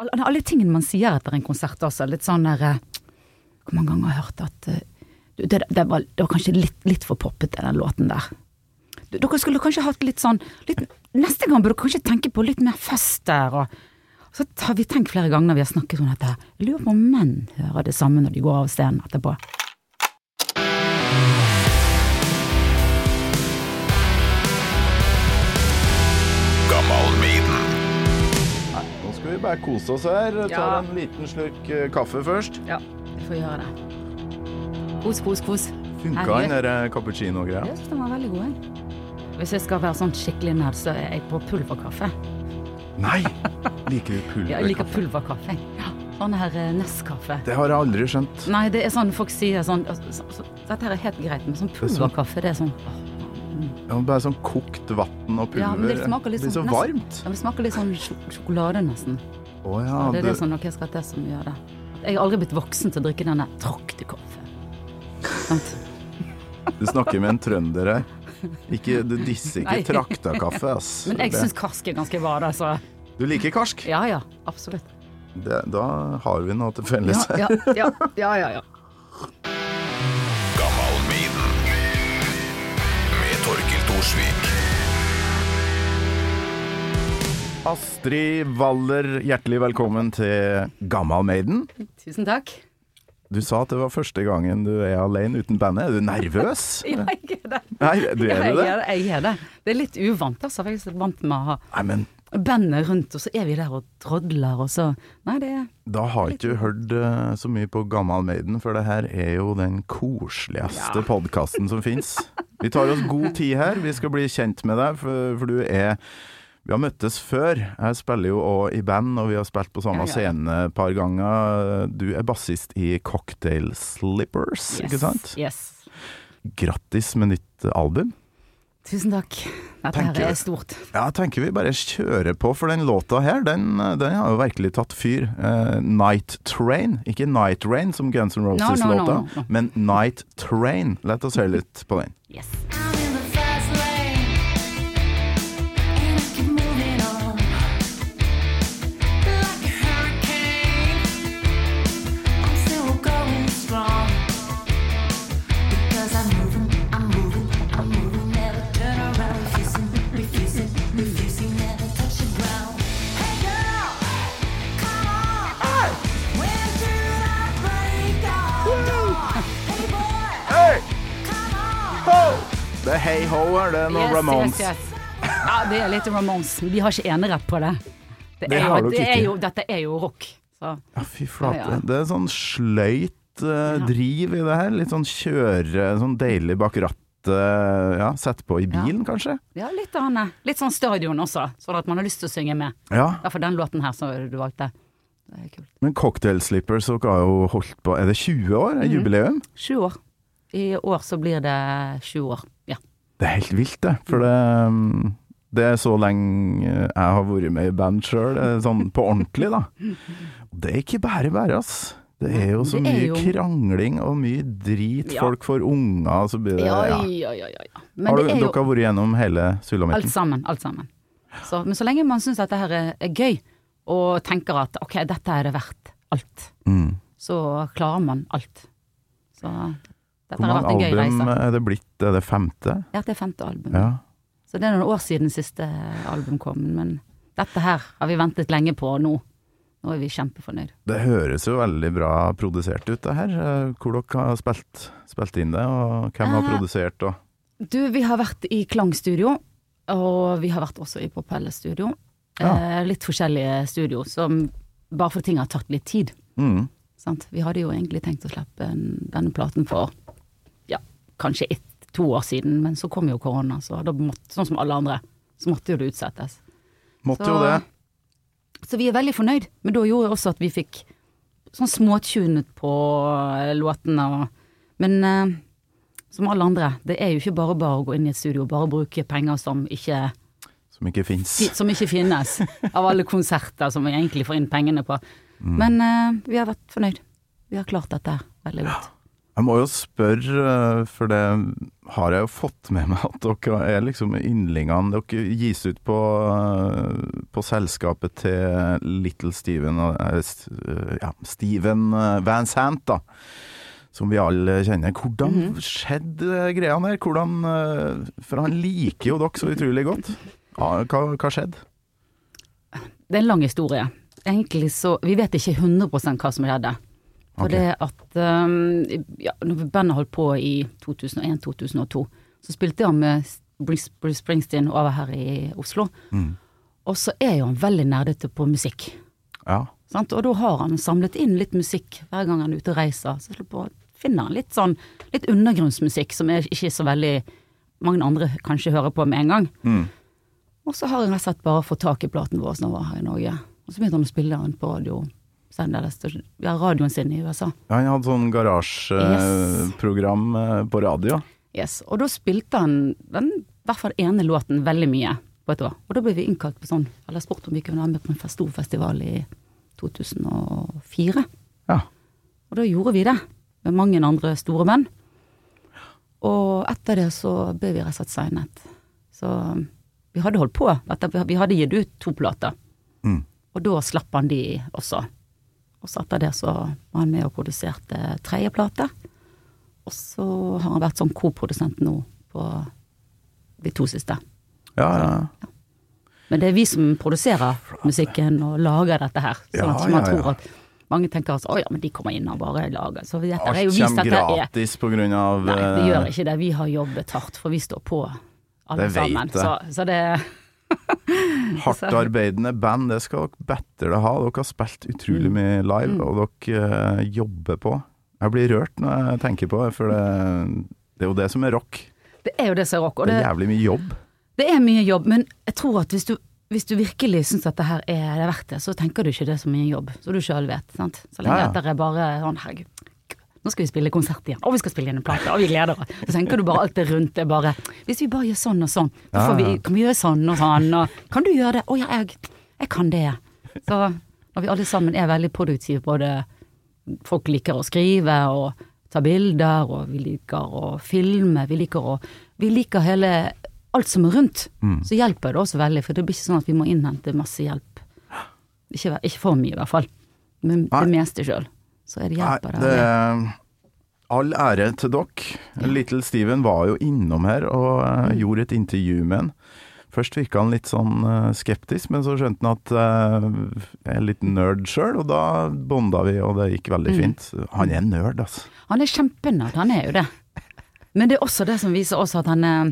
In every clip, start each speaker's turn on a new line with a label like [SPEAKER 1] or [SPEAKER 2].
[SPEAKER 1] alle, tingene man sier etter en konsert også, litt sånn der eh, Hvor mange ganger har jeg hørt at eh, du, det, det, var, det var kanskje litt, litt for poppete, den låten der. Du, dere skulle kanskje hatt litt sånn litt, Neste gang burde dere kanskje tenke på litt mer fest der. Og, så har vi tenkt flere ganger når vi har snakket om dette. Jeg lurer på om menn hører det samme når de går av scenen etterpå.
[SPEAKER 2] Vi bare kose oss her. Tar
[SPEAKER 1] Ja.
[SPEAKER 2] en liten slurk eh, kaffe først.
[SPEAKER 1] Ja, vi får gjøre det. Kos, kos, kos.
[SPEAKER 2] Funka den der eh, cappuccino-greia?
[SPEAKER 1] Jeg syns den var veldig god. Hvis jeg skal være sånn skikkelig nerd, så er jeg på pulverkaffe.
[SPEAKER 2] Nei! Liker du pulverkaffe?
[SPEAKER 1] Jeg liker pulverkaffe. Ja, sånn her nestkaffe. Nescafé.
[SPEAKER 2] Det har jeg aldri skjønt.
[SPEAKER 1] Nei, det er sånn folk sier sånn så, så, Dette her er helt greit, men sånn
[SPEAKER 2] sånn-
[SPEAKER 1] pulverkaffe, det er sånn åh,
[SPEAKER 2] Ja, bare sånn kokt vann og pulver.
[SPEAKER 1] Ja, men det smaker litt
[SPEAKER 2] blir så
[SPEAKER 1] sånn-
[SPEAKER 2] varmt.
[SPEAKER 1] ja, Det smaker litt sånn sjok sjokolade, nesten.
[SPEAKER 2] Å ja,
[SPEAKER 1] Ja, det er det
[SPEAKER 2] det
[SPEAKER 1] som nok jeg skal til som gjør det. Jeg har aldri blitt voksen til å drikke denne traktekaffe. Sant?
[SPEAKER 2] du snakker med en trønder her. Ikke, du disser ikke traktakaffe, ass.
[SPEAKER 1] Men jeg
[SPEAKER 2] Det-
[SPEAKER 1] syns karsk er ganske bra, altså.
[SPEAKER 2] Du liker karsk?
[SPEAKER 1] ja ja, absolutt.
[SPEAKER 2] Det, da har vi noe til felles.
[SPEAKER 1] Ja, ja, ja, ja, ja, ja.
[SPEAKER 3] Thorsvik.
[SPEAKER 2] Astrid Waller, hjertelig velkommen til Gammal Maiden.
[SPEAKER 1] Tusen takk.
[SPEAKER 2] Du sa at det var første gangen du er alene uten bandet. Er du nervøs?
[SPEAKER 1] Ja, jeg er det.
[SPEAKER 2] Nei, du
[SPEAKER 1] Ja,
[SPEAKER 2] er
[SPEAKER 1] jeg
[SPEAKER 2] det?
[SPEAKER 1] er det. Jeg er det. Det er litt uvant, altså. Jeg er vant med å ha
[SPEAKER 2] Nei, men
[SPEAKER 1] bandet rundt, og så er vi der og trådler, og så Nei, det er
[SPEAKER 2] da har ikke du hørt uh, så mye på Gammal Maiden, for det her er jo den koseligste
[SPEAKER 1] Ja.
[SPEAKER 2] podkasten som fins. Vi tar oss god tid her. Vi skal bli kjent med deg, for, for du er vi har møttes før. Jeg spiller jo òg i band, og vi har spilt på samme
[SPEAKER 1] Ja, ja,
[SPEAKER 2] scene et par ganger. Du er bassist i Cocktail Slippers,
[SPEAKER 1] yes,
[SPEAKER 2] ikke sant?
[SPEAKER 1] Yes.
[SPEAKER 2] Grattis med nytt album.
[SPEAKER 1] Tusen takk. Dette
[SPEAKER 2] Tenker-
[SPEAKER 1] her er stort.
[SPEAKER 2] Ja, jeg tenker vi bare kjører på, for den låta her, den, den har jo virkelig tatt fyr. Uh, Night Train, ikke Night Rain som Guns N' Roses-låta,
[SPEAKER 1] no, no, no.
[SPEAKER 2] men Night Train. La oss høre litt på den.
[SPEAKER 1] Yes.
[SPEAKER 2] Det er Hey Ho, er det noe
[SPEAKER 1] Yes,
[SPEAKER 2] Ramones?
[SPEAKER 1] yes, yes. Ja, det er litt Ramones. Vi har ikke enerett på det. Det,
[SPEAKER 2] Det
[SPEAKER 1] er
[SPEAKER 2] har
[SPEAKER 1] jo, det er jo, dette er jo rock. Så.
[SPEAKER 2] Ja, fy flate.
[SPEAKER 1] Ja, ja.
[SPEAKER 2] Det er sånn sløyt uh, driv i det her. Litt sånn kjøre, sånn deilig bak rattet. Ja, sette på i bilen, kanskje?
[SPEAKER 1] Ja, litt, annet. litt sånn stadion også, sånn at man har lyst til å synge med.
[SPEAKER 2] Ja.
[SPEAKER 1] Derfor den låten her som du valgte. Det er kult.
[SPEAKER 2] Men Cocktail Slippers dere har jo holdt på Er det 20 år? Er jubileum?
[SPEAKER 1] Sju år. I år så blir det 20 år.
[SPEAKER 2] Det er helt vilt, det. For det, mm, det er så lenge jeg har vært med i band sjøl, sånn på ordentlig, da. Det er ikke bare bare, ass. Det er jo så mye
[SPEAKER 1] jo-
[SPEAKER 2] krangling og mye drit.
[SPEAKER 1] Ja.
[SPEAKER 2] Folk får unger, så blir det
[SPEAKER 1] Ja,
[SPEAKER 2] ja.
[SPEAKER 1] ja, ja.
[SPEAKER 2] Har du,
[SPEAKER 1] er
[SPEAKER 2] dere har vært gjennom hele
[SPEAKER 1] alt sammen. Alt sammen. Så, men så lenge man syns at det her er, er gøy, og tenker at ok, dette er det verdt alt,
[SPEAKER 2] Mm.
[SPEAKER 1] så klarer man alt. Så dette
[SPEAKER 2] Hvor
[SPEAKER 1] har
[SPEAKER 2] mange album er det blitt? Er det femte?
[SPEAKER 1] Ja, det er femte album.
[SPEAKER 2] Ja.
[SPEAKER 1] Så det er noen år siden siste album kom, men dette her har vi ventet lenge på, nå, nå er vi kjempefornøyd.
[SPEAKER 2] Det høres jo veldig bra produsert ut, det her. Eh, Hvor dere har spilt, spilt inn det, og hvem har
[SPEAKER 1] Eh,
[SPEAKER 2] produsert og
[SPEAKER 1] Du, vi har vært i Klangstudio, og vi har vært også i Propellerstudio.
[SPEAKER 2] Ja.
[SPEAKER 1] Eh, litt forskjellige studio, som bare for ting har tatt litt tid.
[SPEAKER 2] mm.
[SPEAKER 1] Sant? Vi hadde jo egentlig tenkt å slippe denne platen for kanskje ett, to år siden, men så kom jo korona, så da måtte, sånn som alle andre, så måtte jo det utsettes.
[SPEAKER 2] Måtte
[SPEAKER 1] Så-
[SPEAKER 2] jo det.
[SPEAKER 1] Så vi er veldig fornøyd, men da gjorde også at vi fikk sånn småtunet på eh, låtene og Men eh, som alle andre, det er jo ikke bare bare å gå inn i et studio og bare bruke penger som ikke,
[SPEAKER 2] Som ikke fins.
[SPEAKER 1] som ikke finnes, av alle konserter som vi egentlig får inn pengene på.
[SPEAKER 2] Mm.
[SPEAKER 1] Men eh, vi har vært fornøyd. Vi har klart dette veldig godt.
[SPEAKER 2] Jeg må jo spørre, eh, for det har jeg jo fått med meg, at dere er liksom yndlingene Dere gis ut på, eh, på selskapet til Little Steven, eh, ja, Steven Van Sant, da. Som vi alle kjenner. Hvordan skjedde greia der? Hvordan For han liker jo dere så utrolig godt. Ja, hva, hva skjedde?
[SPEAKER 1] Det er en lang historie. Egentlig så Vi vet ikke 100% hva som skjedde. For
[SPEAKER 2] okay.
[SPEAKER 1] det at um, ja, Når bandet holdt på i 2001-2002, så spilte han med Bruce Springsteen over her i Oslo.
[SPEAKER 2] Mm.
[SPEAKER 1] Og så er jo han veldig nerdete på musikk.
[SPEAKER 2] Ja.
[SPEAKER 1] Sant? Og da har han samlet inn litt musikk hver gang han er ute og reiser. Så på, finner han litt sånn litt undergrunnsmusikk som er ikke så veldig mange andre kanskje hører på med en gang.
[SPEAKER 2] Mm.
[SPEAKER 1] Og så har han rett og slett bare fått tak i platen vår som var her i Norge. Og så begynte han å spille den på radio. Ja, radioen sin i USA.
[SPEAKER 2] Han hadde sånn garasjeprogram eh, på radio.
[SPEAKER 1] Yes. Og da spilte han den, i hvert fall ene låten veldig mye på et år. Og da ble vi innkalt på sånn, eller spurt om vi kunne være med på en stor festival i 2004.
[SPEAKER 2] Ja.
[SPEAKER 1] Og da gjorde vi det, med mange andre store menn. Og etter det så ble vi rett og slett signet. Så vi hadde holdt på. Vi hadde gitt ut to plater.
[SPEAKER 2] Mm.
[SPEAKER 1] Og da slapp han de også. Og så etter det så var han med og produserte tredje plate. Og så har han vært sånn koprodusent nå på de to siste.
[SPEAKER 2] Ja, ja.
[SPEAKER 1] Men det er vi som produserer musikken og lager dette her. Sånn at man
[SPEAKER 2] ja, ja.
[SPEAKER 1] tror at mange tenker altså, å ja, men de kommer inn og bare lager. Så dette er jo vist at det er
[SPEAKER 2] gratis på grunn av
[SPEAKER 1] Nei, det
[SPEAKER 2] eh,
[SPEAKER 1] gjør ikke det. Vi har jobbet hardt, for vi står på alle
[SPEAKER 2] Det vet
[SPEAKER 1] sammen. Så, så det
[SPEAKER 2] Hardt arbeidende band, det skal dere bedre ha. Dere har spilt utrolig mye live,
[SPEAKER 1] Mm.
[SPEAKER 2] og dere eh, jobber på. Jeg blir rørt når jeg tenker på det, for det, det er jo det som er rock.
[SPEAKER 1] Det er jo det som er rock. Og
[SPEAKER 2] Det
[SPEAKER 1] det,
[SPEAKER 2] er jævlig mye jobb.
[SPEAKER 1] det er mye jobb, men jeg tror at hvis du, hvis du virkelig syns at det her er det verdt det, så tenker du ikke det som mye jobb, så du sjøl vet. Sant? Så lenge
[SPEAKER 2] Ja, ja.
[SPEAKER 1] at det er bare sånn herregud, nå skal vi spille konsert igjen, og vi skal spille igjen en plate, og vi gleder oss. Så tenker du bare alt det rundt det bare Hvis vi bare gjør sånn og sånn, så får vi, kan vi gjøre sånn og sånn, og kan du gjøre det? Å ja, jeg, jeg kan det. Så når vi alle sammen er veldig produktive, både folk liker å skrive og ta bilder, og vi liker å filme, vi liker å Vi liker hele alt som er rundt.
[SPEAKER 2] Mm.
[SPEAKER 1] Så hjelper det også veldig, for det blir ikke sånn at vi må innhente masse hjelp. Ikke, ikke for mye, i hvert fall. Men
[SPEAKER 2] Nei.
[SPEAKER 1] det meste sjøl. Så er det
[SPEAKER 2] Nei,
[SPEAKER 1] hjelper
[SPEAKER 2] det
[SPEAKER 1] det.
[SPEAKER 2] all ære til dere. Little Steven var jo innom her og uh,
[SPEAKER 1] Mm.
[SPEAKER 2] gjorde et intervju med han. Først virka han litt sånn eh, skeptisk, men så skjønte han at eh, jeg er litt nerd sjøl, og da bonda vi, og det gikk veldig
[SPEAKER 1] Mm.
[SPEAKER 2] fint. Han er nerd, altså.
[SPEAKER 1] Han er kjempenerd, han er jo det. Men det er også det som viser oss at han er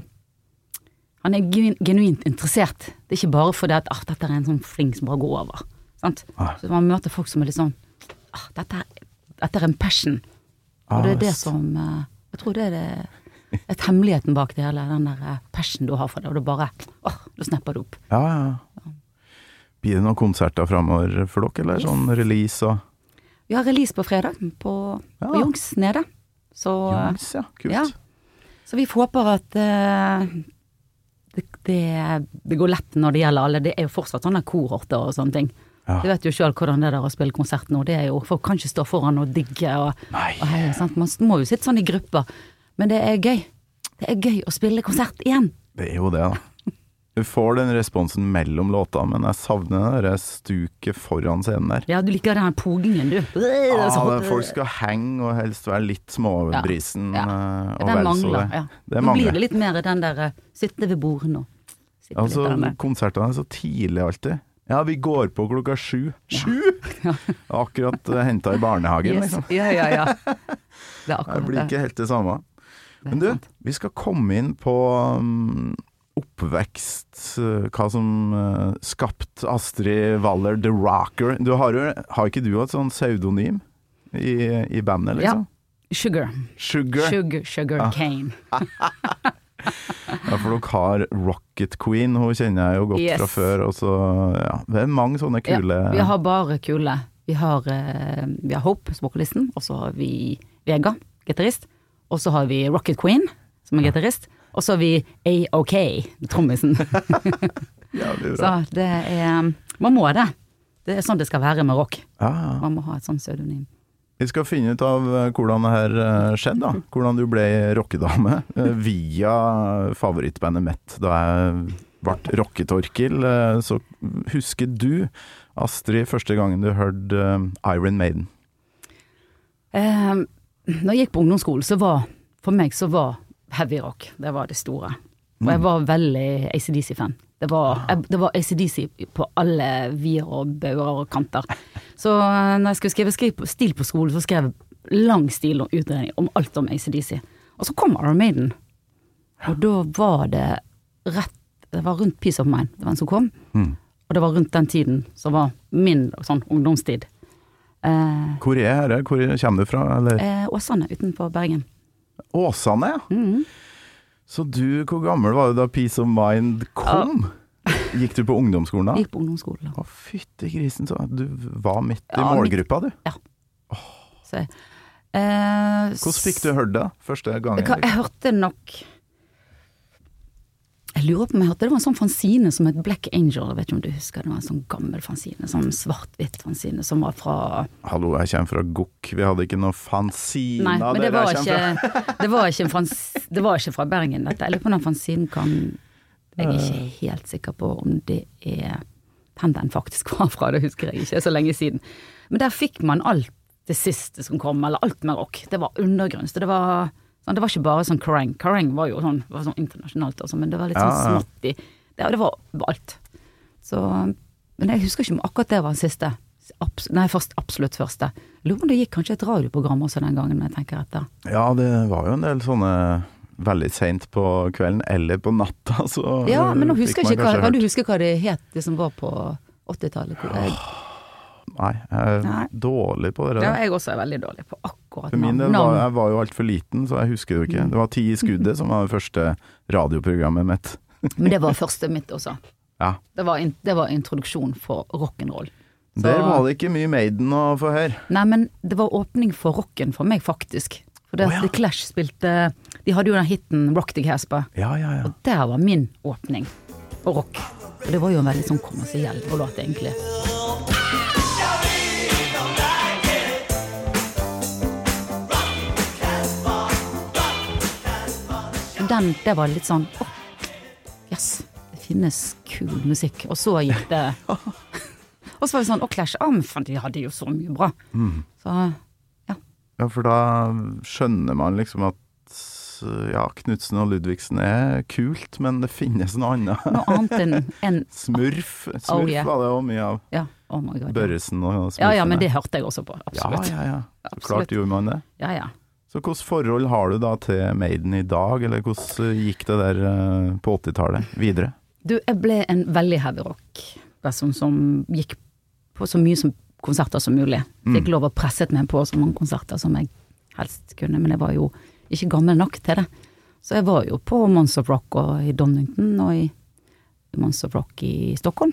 [SPEAKER 1] han er genuint interessert. Det er ikke bare fordi at ah, dette er en sånn fling som bare går over. Sant?
[SPEAKER 2] Ah.
[SPEAKER 1] Så man møter folk som er litt sånn ah, dette, er, dette er en passion. Og det er det
[SPEAKER 2] Ah,
[SPEAKER 1] som eh, Jeg tror det er det et hemmeligheten bak det hele, den der eh, passion du har for det, og du bare åh, da snapper det opp.
[SPEAKER 2] Ja, ja. Blir det noen konserter framover for dere, eller
[SPEAKER 1] Yes.
[SPEAKER 2] sånn release og
[SPEAKER 1] Vi har release på fredag på,
[SPEAKER 2] Ja.
[SPEAKER 1] på Jungs nede. Så,
[SPEAKER 2] Jungs, ja. Kult.
[SPEAKER 1] Ja. så vi håper at uh, det, det, det går lett når det gjelder alle. Det er jo fortsatt sånne kohorter og sånne ting.
[SPEAKER 2] Ja.
[SPEAKER 1] Du vet jo sjøl hvordan det er å spille konsert nå. Det er jo, Folk kan ikke stå foran og digge og, og hei, Sant? Man må jo sitte sånn i grupper. Men det er gøy. Det er gøy å spille konsert igjen.
[SPEAKER 2] Det er jo det, da. Du får den responsen mellom låta, men jeg savner det der stuket foran scenen der.
[SPEAKER 1] Ja, du liker den pogingen, du.
[SPEAKER 2] Ja, det- folk skal henge og helst være litt småbrisen.
[SPEAKER 1] Ja.
[SPEAKER 2] ja. og
[SPEAKER 1] Den mangler.
[SPEAKER 2] det.
[SPEAKER 1] Ja.
[SPEAKER 2] Det
[SPEAKER 1] Nå blir det litt mer den der eh, sitte ved bordet nå. sitte
[SPEAKER 2] Altså, konsertene er så tidlig alltid. Ja, vi går på klokka sju. Sju?! Akkurat uh, henta i barnehagen,
[SPEAKER 1] Yes.
[SPEAKER 2] liksom.
[SPEAKER 1] Ja, ja, ja. Det
[SPEAKER 2] Det blir ikke helt det samme.
[SPEAKER 1] Det
[SPEAKER 2] Men du,
[SPEAKER 1] sant.
[SPEAKER 2] vi skal komme inn på um, oppvekst, uh, hva som uh, skapte Astrid Waller The Rocker. Du har, jo, har ikke du et sånn pseudonym i, i bandet, liksom?
[SPEAKER 1] Sugar.
[SPEAKER 2] Sugar.
[SPEAKER 1] Sugar, sugar
[SPEAKER 2] Ah.
[SPEAKER 1] cane.
[SPEAKER 2] Ja, for dere har Rocket Queen, hun kjenner jeg jo godt
[SPEAKER 1] Yes.
[SPEAKER 2] fra før. Og så, ja, det er mange sånne kule
[SPEAKER 1] Ja, vi har bare kule. Vi har, eh, vi har Hope, vokalisten, og så har vi Vega, gitarist. Og så har vi Rocket Queen, som er gitarist. Og så har vi A-OK, trommisen.
[SPEAKER 2] ja.
[SPEAKER 1] Så det er Man må det. Det er sånn det skal være med rock.
[SPEAKER 2] Ja, ja.
[SPEAKER 1] Man må ha et sånt pseudonym.
[SPEAKER 2] Vi skal finne ut av eh, hvordan det her eh, skjedde, da. Hvordan du ble rockedame eh, via favorittbandet Met. Da jeg ble rocketorkil, så husker du, Astrid, første gangen du hørte Iron Maiden?
[SPEAKER 1] Eh, når jeg gikk på ungdomsskolen, så var for meg så var heavy rock det var det store. Og jeg var veldig ACDC-fan. Det var, jeg, det var ACDC på alle vier og bauger og kanter. Så eh, når jeg skulle skrive stil på skolen, så skrev jeg lang stil og utredning om alt om ACDC. Og så kom Iron Maiden. Og da var det rett Det var rundt Peace of Mind, det var en som kom.
[SPEAKER 2] Mm.
[SPEAKER 1] Og det var rundt den tiden som var min sånn ungdomstid. Eh,
[SPEAKER 2] Hvor er det? Hvor kommer du fra? Eller?
[SPEAKER 1] eh, Åsane utenfor Bergen.
[SPEAKER 2] Åsane, ja.
[SPEAKER 1] Mhm.
[SPEAKER 2] Så du, hvor gammel var du da Peace of Mind kom? Gikk du på ungdomsskolen da?
[SPEAKER 1] Gikk på ungdomsskolen. da.
[SPEAKER 2] Å, fytti grisen, så du var midt i
[SPEAKER 1] Ja,
[SPEAKER 2] målgruppa, du.
[SPEAKER 1] Så, eh,
[SPEAKER 2] Hvordan fikk du hørt det første gangen?
[SPEAKER 1] Hva, jeg hørte nok Jeg lurer på om jeg hørte det var en sånn fanzine som het Black Angel. Jeg vet ikke om du husker det var en sånn gammel fanzine. Sånn svart-hvitt fanzine som var fra
[SPEAKER 2] Hallo, jeg kommer fra Gokk, vi hadde ikke noe fanzine
[SPEAKER 1] Nei, men det var, ikke, det, var ikke det var ikke fra Bergen, dette. Jeg lurer på om den fanzinen kan Jeg er ikke helt sikker på om det er den den faktisk var fra, det husker jeg ikke, så lenge siden. Men der fikk man alt det siste som kom, eller alt med rock. Det var undergrunns. Det var, sånn, det var ikke bare sånn Kerrang. Kerrang var jo sånn, var sånn internasjonalt, også, men det var litt sånn
[SPEAKER 2] Ja, ja.
[SPEAKER 1] smått i det, det var alt. Så, men jeg husker ikke om akkurat det var den siste. Abs nei, først, absolutt første. Lurer på om det gikk kanskje et radioprogram også den gangen, jeg tenker etter.
[SPEAKER 2] Ja, det var jo en del sånne veldig seint på kvelden, eller på natta, så
[SPEAKER 1] Ja, men nå husker jeg ikke hva, kan du huske hva det het, det som var på 80-tallet? Hvor-
[SPEAKER 2] Nei, jeg er
[SPEAKER 1] Nei.
[SPEAKER 2] dårlig på det
[SPEAKER 1] Ja, jeg også er veldig dårlig på akkurat
[SPEAKER 2] For min del var jeg var jo altfor liten, så jeg husker det jo ikke.
[SPEAKER 1] Mm.
[SPEAKER 2] Det var Ti i skuddet som var det første radioprogrammet mitt.
[SPEAKER 1] Men det var første mitt også.
[SPEAKER 2] Ja.
[SPEAKER 1] Det var, in, det var introduksjon for rock'n'roll.
[SPEAKER 2] Der var det ikke mye Maiden å få høre.
[SPEAKER 1] Nei, men det var åpning for rocken for meg, faktisk. For det,
[SPEAKER 2] oh, ja.
[SPEAKER 1] The Clash spilte De hadde jo den hiten Rock the Casper,
[SPEAKER 2] Ja, ja, ja.
[SPEAKER 1] og der var min åpning på rock. Og det var jo en veldig sånn kommersiell låt, egentlig. Den, det var litt sånn åh, yes, det finnes kul musikk. Og så gikk det Og så var det sånn, å Clash, ah, men de hadde jo så mye bra. Så
[SPEAKER 2] Ja, for da skjønner man liksom at ja, Knutsen og Ludvigsen er kult, men det finnes noe annet.
[SPEAKER 1] noe annet enn en,
[SPEAKER 2] Smurf. Smurf
[SPEAKER 1] Oh, yeah.
[SPEAKER 2] var det òg mye av.
[SPEAKER 1] Ja, oh god.
[SPEAKER 2] Børresen og Smurfene.
[SPEAKER 1] Ja ja, men det hørte jeg også på.
[SPEAKER 2] Ja,
[SPEAKER 1] Absolutt.
[SPEAKER 2] ja, ja. Så
[SPEAKER 1] Absolutt.
[SPEAKER 2] klart gjorde man det.
[SPEAKER 1] Ja, ja.
[SPEAKER 2] Så hvilket forhold har du da til Maiden i dag, eller hvordan gikk det der eh, på 80-tallet videre?
[SPEAKER 1] Du, jeg ble en veldig heavy rock-person som gikk på så mye som konserter som mulig. Fikk lov å presset meg på så mange konserter som jeg helst kunne, men jeg var jo ikke gammel nok til det. Så jeg var jo på Mons of Rock og i Donington og i Mons of Rock i Stockholm.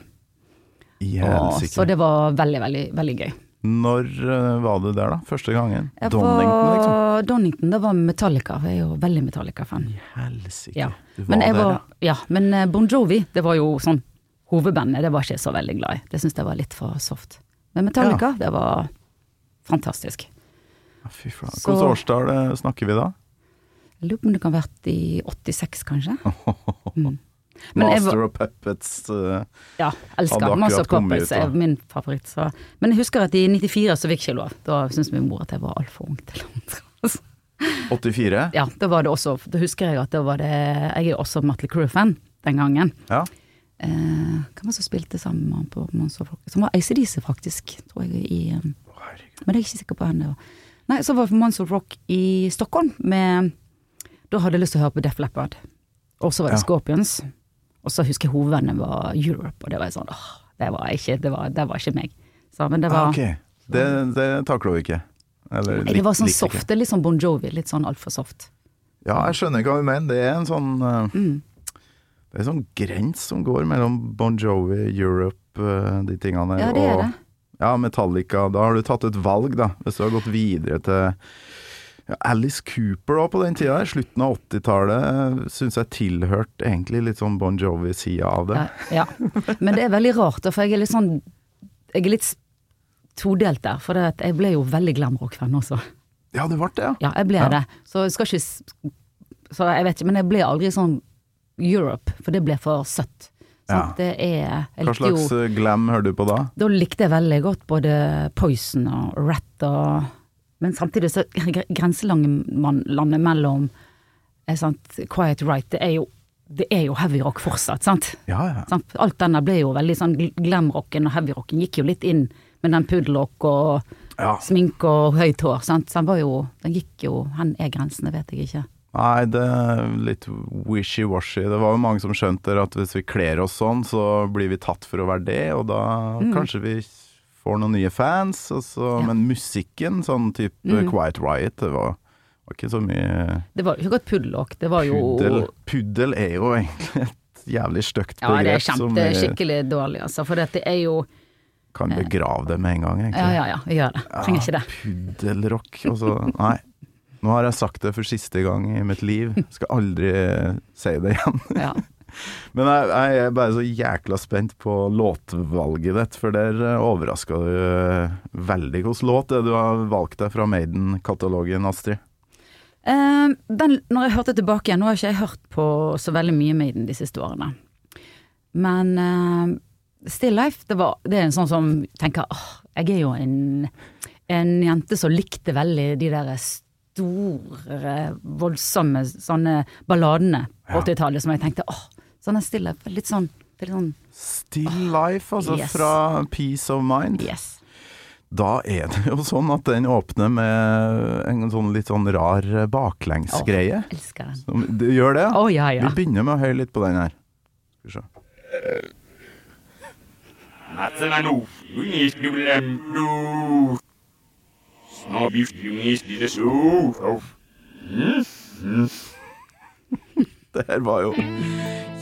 [SPEAKER 1] Og, så det var veldig, veldig, veldig gøy.
[SPEAKER 2] Når eh, var du der, da? Første gangen?
[SPEAKER 1] Jeg
[SPEAKER 2] Donington, liksom?
[SPEAKER 1] Donington, det var Metallica. Jeg er jo veldig Metallica-fan.
[SPEAKER 2] Helsike.
[SPEAKER 1] Ja.
[SPEAKER 2] Du var
[SPEAKER 1] Men, jeg
[SPEAKER 2] der,
[SPEAKER 1] var,
[SPEAKER 2] ja.
[SPEAKER 1] ja, men eh, Bon Jovi, det var jo sånn hovedbandet, det var ikke jeg så veldig glad i. Det syns jeg var litt for soft. Men Metallica, det var fantastisk.
[SPEAKER 2] Ja, Fy faen. Hvilket årstall eh, snakker vi da?
[SPEAKER 1] Jeg lurer på om det kan ha vært i 86, kanskje. Mm.
[SPEAKER 2] Master
[SPEAKER 1] var-
[SPEAKER 2] of Puppets. uh,
[SPEAKER 1] Ja, elsker Master
[SPEAKER 2] of
[SPEAKER 1] Puppets,
[SPEAKER 2] ut,
[SPEAKER 1] er min favoritt. Så. Men jeg husker at i 94 så fikk jeg ikke lov. Da syntes min mor at jeg var altfor ung til å
[SPEAKER 2] 84?
[SPEAKER 1] Ja, da var det også Da husker jeg at da var det Jeg er også Motley Crew-fan den gangen.
[SPEAKER 2] Ja.
[SPEAKER 1] Eh, hvem var det som spilte sammen med han på Monster of Rock? Som var ACDC, faktisk, tror jeg. I, um,
[SPEAKER 2] herregud.
[SPEAKER 1] men jeg er ikke sikker på det var. Nei, så var det Monster Rock i Stockholm med Da hadde jeg lyst til å høre på Def Leppard. Og så var det
[SPEAKER 2] Ja.
[SPEAKER 1] Scorpions. Og så husker jeg hovedvennen var Europe, og det var sånn åh, det var ikke, det var, det var ikke meg. Så, men det var,
[SPEAKER 2] Ah, okay. Det, det takler du ikke? Eller
[SPEAKER 1] Nei, det var sånn soft. Litt sånn Bon Jovi. Litt sånn altfor soft.
[SPEAKER 2] Ja, jeg skjønner hva du mener. Det er en sånn uh...
[SPEAKER 1] Mm.
[SPEAKER 2] Det er en sånn grens som går mellom Bon Jovi, Europe, eh, de tingene
[SPEAKER 1] Ja, det er
[SPEAKER 2] og ja, Metallica. Da har du tatt et valg, da. Hvis du har gått videre til ja, Alice Cooper òg på den tida, der, slutten av 80-tallet, syns jeg tilhørte egentlig litt sånn Bon Jovi-sida av det.
[SPEAKER 1] Ja, ja. Men det er veldig rart, for jeg er litt sånn Jeg er litt todelt der, for jeg ble jo veldig glamrock-fan også.
[SPEAKER 2] Ja, det ble det, ja.
[SPEAKER 1] Ja, jeg ble
[SPEAKER 2] Ja.
[SPEAKER 1] det. Så jeg skal ikke Så jeg vet ikke, men jeg ble aldri sånn Europe, for det ble for søtt.
[SPEAKER 2] Ja.
[SPEAKER 1] Det er
[SPEAKER 2] Hva
[SPEAKER 1] slags jo-
[SPEAKER 2] eh, glam hører du på da?
[SPEAKER 1] Da likte jeg veldig godt både Poison og Rat og Men samtidig så gre- grenselandet mellom er sant, Quiet Right, det er jo det er jo heavy rock fortsatt, sant?
[SPEAKER 2] Ja, ja.
[SPEAKER 1] Alt denne ble jo veldig sånn gl- glamrocken og heavyrocken gikk jo litt inn med den puddelrock og
[SPEAKER 2] ja.
[SPEAKER 1] sminke og høyt hår, sant? Så den var jo Den gikk jo Hvor er grensene, vet jeg ikke.
[SPEAKER 2] Nei, det er litt wishy-washy. Det var jo mange som skjønte at hvis vi kler oss sånn, så blir vi tatt for å være det, og da kanskje vi får noen nye fans. Så,
[SPEAKER 1] Mm. Ja.
[SPEAKER 2] Men musikken, sånn type
[SPEAKER 1] Mm.
[SPEAKER 2] Quiet Riot, det var, var ikke så mye
[SPEAKER 1] Det var jo ikke godt puddelokk, det var jo
[SPEAKER 2] puddel. Puddel er jo egentlig et jævlig stygt
[SPEAKER 1] Ja, det er
[SPEAKER 2] begrep
[SPEAKER 1] kjempe
[SPEAKER 2] vi
[SPEAKER 1] skikkelig dårlig, altså. For dette er jo
[SPEAKER 2] kan begrave det med en gang, egentlig.
[SPEAKER 1] Ja, ja, ja, gjør det. Trenger ikke det.
[SPEAKER 2] Puddelrock, altså. Nei. Nå har jeg sagt det for siste gang i mitt liv. Skal aldri si det igjen.
[SPEAKER 1] Ja.
[SPEAKER 2] Men jeg, jeg er bare så jækla spent på låtvalget ditt, for der overraska du eh, veldig. Hvilken låt er det du har valgt deg fra Maiden-katalogen, Astrid?
[SPEAKER 1] Uh, den, når jeg hørte tilbake igjen, nå har ikke jeg hørt på så veldig mye Maiden de siste årene. Men uh, Still Life, det, var, det er en sånn som tenker åh, jeg er jo en, en jente som likte veldig de der store, voldsomme sånne balladene på 80-tallet som jeg tenkte åh, sånn er stille. litt sånn, litt sånn
[SPEAKER 2] Still Life, altså
[SPEAKER 1] Yes.
[SPEAKER 2] fra Peace of Mind.
[SPEAKER 1] yes.
[SPEAKER 2] Da er det jo sånn at den åpner med en sånn litt sånn rar baklengsgreie.
[SPEAKER 1] Oh, elsker den.
[SPEAKER 2] Som- Du gjør det?
[SPEAKER 1] Oh, ja, ja.
[SPEAKER 2] Vi begynner med å høre litt på den her. Skal vi se.
[SPEAKER 4] Matsenano,
[SPEAKER 2] Det her var jo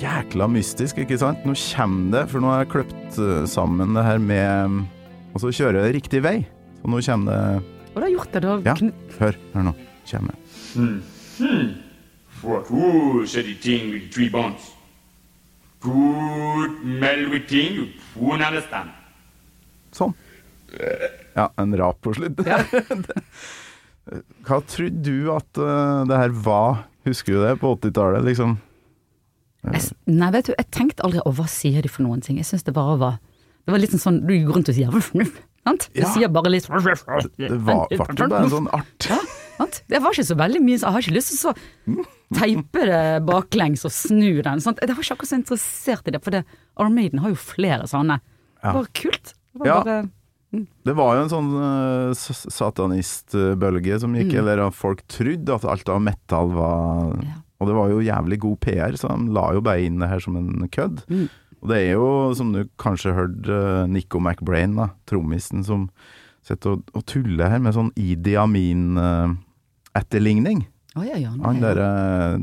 [SPEAKER 2] jækla mystisk, ikke sant? Nå kommer det, for nå har jeg kløpt eh, sammen det her med Og så kjører jeg riktig vei. Så nå kommer det
[SPEAKER 1] Og du har gjort det, du
[SPEAKER 2] Ja, hør. Hør nå. Kommer det.
[SPEAKER 4] For two said the thing with three bonds. Good mel with thing you won't understand.
[SPEAKER 2] Sånn. Ja, en rap på slutt. Hva trodde du at uh, det her var? Husker du det på 80-tallet, liksom?
[SPEAKER 1] Jeg, nei, vet du, jeg tenkte aldri å hva sier de for noen ting. Jeg syns det bare var Det var litt sånn du går rundt og sier sant? Du
[SPEAKER 2] Ja.
[SPEAKER 1] sier bare litt
[SPEAKER 2] Det var faktisk bare en sånn art.
[SPEAKER 1] Ja, sant? Det var ikke så veldig mye, så jeg har ikke lyst til å så teipe det baklengs og snu den. Sant? Jeg var ikke akkurat så interessert i det, for det, Armaden har jo flere sånne. Det
[SPEAKER 2] Ja.
[SPEAKER 1] var kult. Det var
[SPEAKER 2] Ja.
[SPEAKER 1] bare
[SPEAKER 2] Det var jo en sånn uh, satanistbølge som gikk, eller at folk trodde at alt av metal var
[SPEAKER 1] Ja.
[SPEAKER 2] Og det var jo jævlig god PR, så de la jo bare inn det her som en kødd.
[SPEAKER 1] Mm.
[SPEAKER 2] Og det er jo, som du kanskje hørte, uh, Nico McBrain, da, trommisen, som sitter og, og tuller her med sånn Idi Amin-etterligning.
[SPEAKER 1] Å ja, ja.
[SPEAKER 2] Han
[SPEAKER 1] er
[SPEAKER 2] derre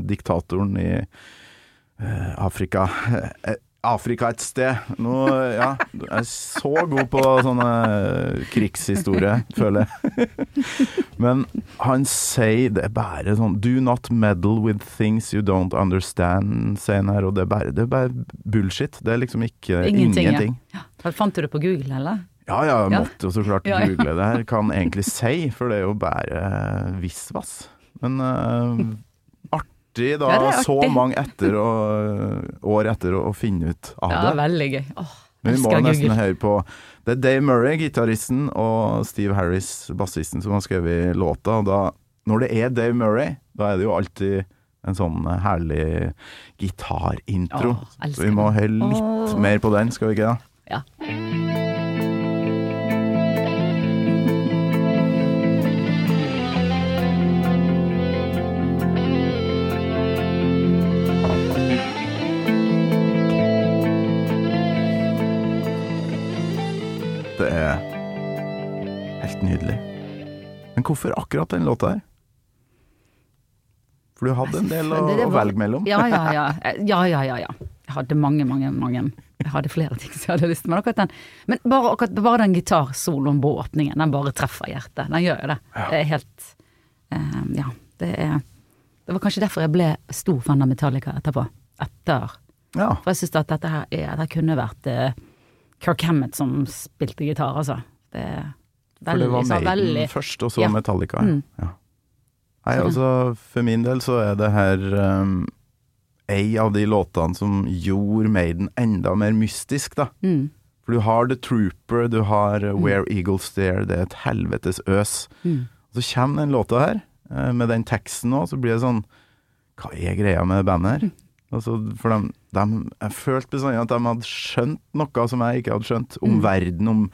[SPEAKER 2] diktatoren i eh, Afrika Eh, Afrika et sted. Nå, ja, jeg er så god på sånne krigshistorie, føler jeg. Men han sier det er bare sånn Do not meddle with things you don't understand, sier han her. Og det er bare, det er bare bullshit. Det er liksom ikke
[SPEAKER 1] Ingenting, ja.
[SPEAKER 2] ingenting.
[SPEAKER 1] Ja. Fant du det på Google, eller?
[SPEAKER 2] Ja ja, jeg måtte jo så klart
[SPEAKER 1] Ja, ja.
[SPEAKER 2] google det her. Kan egentlig si, for det er jo bare visvas. Men eh, artig da,
[SPEAKER 1] Ja, det er
[SPEAKER 2] så mange etter og, år etter å, finne ut av
[SPEAKER 1] Ja,
[SPEAKER 2] det.
[SPEAKER 1] veldig gøy. Åh,
[SPEAKER 2] Men vi må nesten høre på Det er Dave Murray, gitaristen, og Steve Harris, bassisten, som har skrevet låta. Og da, når det er Dave Murray, da er det jo alltid en sånn herlig gitarintro. Så vi må høre litt
[SPEAKER 1] Åh.
[SPEAKER 2] mer på den, skal vi ikke det?
[SPEAKER 1] Ja.
[SPEAKER 2] Det er helt nydelig. Men hvorfor akkurat den låta her? For du hadde en del å,
[SPEAKER 1] det
[SPEAKER 2] å velge mellom.
[SPEAKER 1] Ja, ja, ja. Ja, ja, ja, ja. Jeg hadde mange, mange, mange. Jeg hadde flere ting som jeg hadde lyst til, men akkurat den Men bare, akkurat, bare den gitarsoloen på åpningen, den bare treffer hjertet. Den gjør jo det. Det er helt uh, Ja. Det er Det var kanskje derfor jeg ble stor fan av Metallica etterpå. Etter
[SPEAKER 2] Ja.
[SPEAKER 1] For jeg syns at dette her er, det kunne vært eh, Kirk Hammett som spilte gitar, altså. Det,
[SPEAKER 2] For det var Maiden først, og så
[SPEAKER 1] Ja.
[SPEAKER 2] Metallica.
[SPEAKER 1] Mm.
[SPEAKER 2] Ja. Nei, altså, for min del så er det her um, ei av de låtene som gjorde Maiden enda mer mystisk, da.
[SPEAKER 1] Mm.
[SPEAKER 2] For du har The Trooper, du har uh, Where Eagles Stare, det er et helvetes øs.
[SPEAKER 1] Mm.
[SPEAKER 2] Og så kommer den låta her, eh, med den teksten òg, så blir det sånn Hva er greia med det bandet her? Altså, for dem, dem, jeg følte bestandig at de hadde skjønt noe som jeg ikke hadde skjønt, om
[SPEAKER 1] Mm.
[SPEAKER 2] verden, om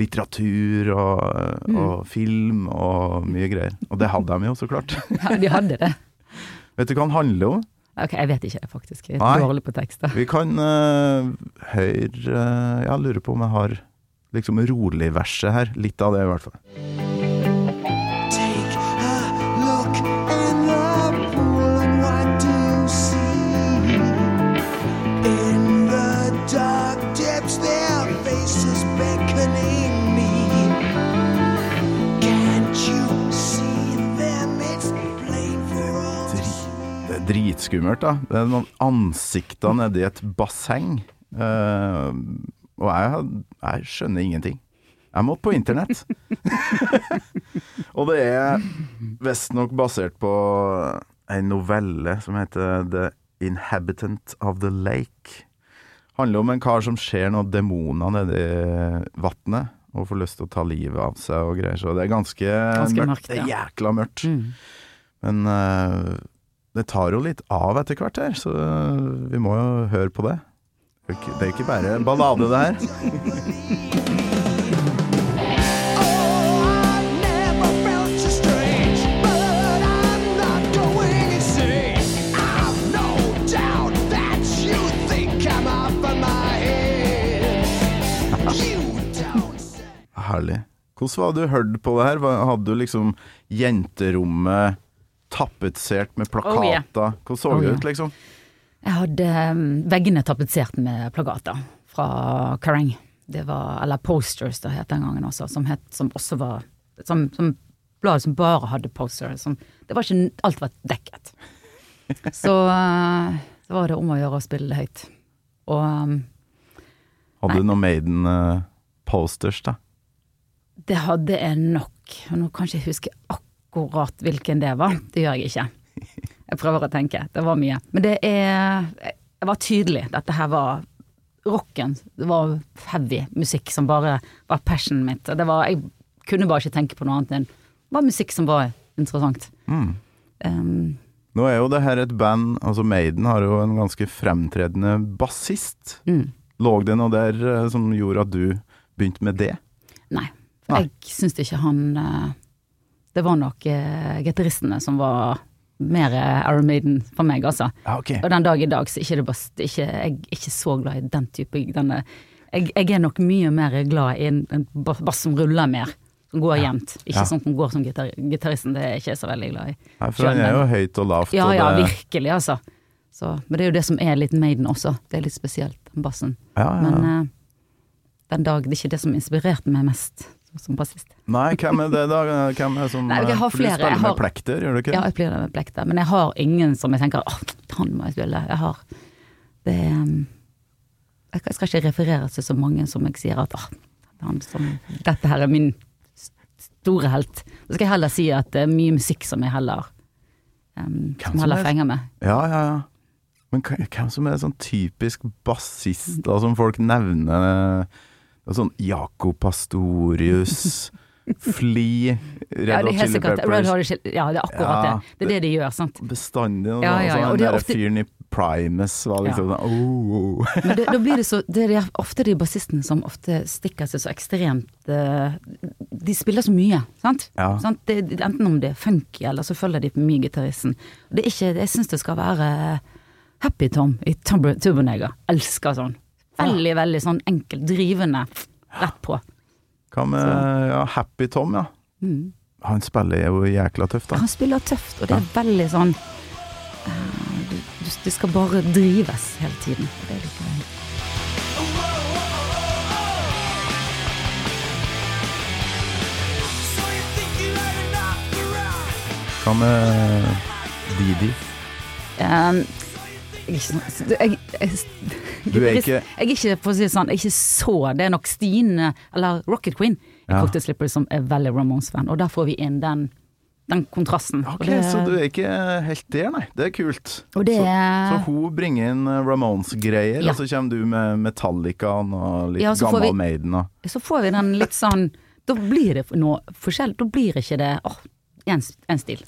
[SPEAKER 2] litteratur og, og film og mye greier. Og det hadde de jo, så klart.
[SPEAKER 1] Ja, de hadde det.
[SPEAKER 2] Vet du hva den handler om?
[SPEAKER 1] Ok, jeg vet ikke det, faktisk. Jeg er dårlig på tekster.
[SPEAKER 2] Vi kan uh, høre uh, Jeg lurer på om jeg har liksom rolig-verset her. Litt av det, i hvert fall. Det skummelt, da. Det er noen ansikter nedi et basseng. Uh, og jeg, jeg skjønner ingenting. Jeg måtte på internett. og det er visstnok basert på en novelle som heter The Inhabitant of the Lake. Handler om en kar som ser noen demoner nedi vannet og får lyst til å ta livet av seg og greier. Så det er ganske,
[SPEAKER 1] Ganske
[SPEAKER 2] mørkt.
[SPEAKER 1] mørkt,
[SPEAKER 2] Det er jækla mørkt.
[SPEAKER 1] Mm.
[SPEAKER 2] Men eh, det tar jo litt av etter hvert her, så vi må jo høre på det. Det er ikke- bare en ballade, det her. Herlig. Hvordan var du hørte på det her? Hadde du liksom jenterommet tapetsert med plakater?
[SPEAKER 1] Oh, yeah.
[SPEAKER 2] Hvordan så
[SPEAKER 1] Oh,
[SPEAKER 2] det ut, liksom?
[SPEAKER 1] Jeg hadde um, veggene tapetsert med plakater fra Kareng. Det var, eller Posters, det het den gangen også, som, het, som også var som, som blad som bare hadde posters. Som, det var ikke, alt var dekket. Så uh, så var det om å gjøre å spille det høyt. Og um,
[SPEAKER 2] Hadde du noen Maiden-posters, da?
[SPEAKER 1] det hadde jeg nok. Og nå kan ikke jeg huske akkurat hvilken det var. Det gjør jeg ikke. Jeg prøver å tenke. Det var mye. Men det er Jeg var tydelig. Dette her var rocken. Det var heavy musikk som bare var passionen mitt. Det var Jeg kunne bare ikke tenke på noe annet enn det var musikk som var interessant.
[SPEAKER 2] Mm.
[SPEAKER 1] Um,
[SPEAKER 2] Nå er jo det her et band Altså, Maiden har jo en ganske fremtredende bassist.
[SPEAKER 1] mm,
[SPEAKER 2] Lå det noe der eh, som gjorde at du begynte med det?
[SPEAKER 1] nei.
[SPEAKER 2] Nei.
[SPEAKER 1] Jeg syns ikke han eh, Det var nok uh, gitaristene som var mer uh, Iron Maiden for meg, altså.
[SPEAKER 2] Ah, okay.
[SPEAKER 1] Og den dag i dag så ikke det bare ikke, Jeg er ikke så glad i den type denne, jeg, jeg er nok mye mer glad i en, en bass som ruller mer. Som går jevnt. Ikke
[SPEAKER 2] Ja.
[SPEAKER 1] sånn som går som gitar, gitaristen, det er jeg ikke så veldig glad i.
[SPEAKER 2] Nei, for den er jo høyt og lavt.
[SPEAKER 1] Ja
[SPEAKER 2] og
[SPEAKER 1] ja,
[SPEAKER 2] det,
[SPEAKER 1] virkelig, altså. Så, men det er jo det som er litt Maiden også. Det er litt spesielt, den bassen.
[SPEAKER 2] ja, ja.
[SPEAKER 1] Men uh, den dag, det er ikke det som inspirerte meg mest som bassist.
[SPEAKER 2] Nei, hvem er det da? Hvem er som
[SPEAKER 1] Nei, jeg har
[SPEAKER 2] for du
[SPEAKER 1] flere.
[SPEAKER 2] spiller
[SPEAKER 1] har-
[SPEAKER 2] med plekter, gjør du ikke?
[SPEAKER 1] Ja, jeg spiller med plekter, men jeg har ingen som jeg tenker åh, han må jeg spille. Jeg har det um, Jeg skal ikke referere til så mange som jeg sier at åh, han som, dette her er min store helt. Så skal jeg heller si at det er mye musikk som jeg heller um, som heller
[SPEAKER 2] er-
[SPEAKER 1] fenger meg.
[SPEAKER 2] Ja, ja, ja. Men hvem som er sånn typisk bassist, da, som folk nevner? Sånn Jakob Pastorius, Fli, Red
[SPEAKER 1] Ja,
[SPEAKER 2] Hot Chili Peppers.
[SPEAKER 1] Ja, det er akkurat
[SPEAKER 2] Ja,
[SPEAKER 1] det. Det er det de gjør, sant.
[SPEAKER 2] Bestandig Og,
[SPEAKER 1] Ja,
[SPEAKER 2] sånn.
[SPEAKER 1] ja, ja,
[SPEAKER 2] sånn den
[SPEAKER 1] ofte-
[SPEAKER 2] fyren i Primus var liksom sånn oh.
[SPEAKER 1] Men det, da blir det så Det er ofte de bassistene som ofte stikker seg så ekstremt eh, De spiller så mye, sant?
[SPEAKER 2] Ja.
[SPEAKER 1] sant? Det, enten om det er funky, eller så følger de på mye gitaristen. Jeg syns det skal være Happy Tom i Turbo- Turboneger. Elsker sånn. Veldig, veldig sånn enkelt, drivende, rett på.
[SPEAKER 2] Hva med ja, Happy Tom, ja.
[SPEAKER 1] Mm.
[SPEAKER 2] Han spiller jo jækla tøft, da.
[SPEAKER 1] Han spiller tøft, og det er veldig sånn uh, du, du, skal bare drives hele tiden. Det
[SPEAKER 5] er around?
[SPEAKER 2] Hva med Didi?
[SPEAKER 1] Um, jeg, er ikke sånn- jeg, jeg,
[SPEAKER 2] Du er ikke
[SPEAKER 1] Jeg er ikke, for å si det sånn, jeg er ikke så Det er nok Stine, eller Rocket Queen, i
[SPEAKER 2] Ja.
[SPEAKER 1] Cocktail Slippers som er veldig Ramones-fan, og der får vi inn den, den kontrasten.
[SPEAKER 2] Ok,
[SPEAKER 1] og det,
[SPEAKER 2] så du er ikke helt der, nei. Det er kult.
[SPEAKER 1] og det
[SPEAKER 2] Så
[SPEAKER 1] så,
[SPEAKER 2] hun bringer inn eh, Ramones-greier,
[SPEAKER 1] Ja.
[SPEAKER 2] og så kommer du med Metallicaen og litt
[SPEAKER 1] Ja, så
[SPEAKER 2] gammel
[SPEAKER 1] vi-
[SPEAKER 2] Maiden og
[SPEAKER 1] Så får vi den litt sånn Da blir det noe forskjell. Da blir ikke det åh, en, en stil.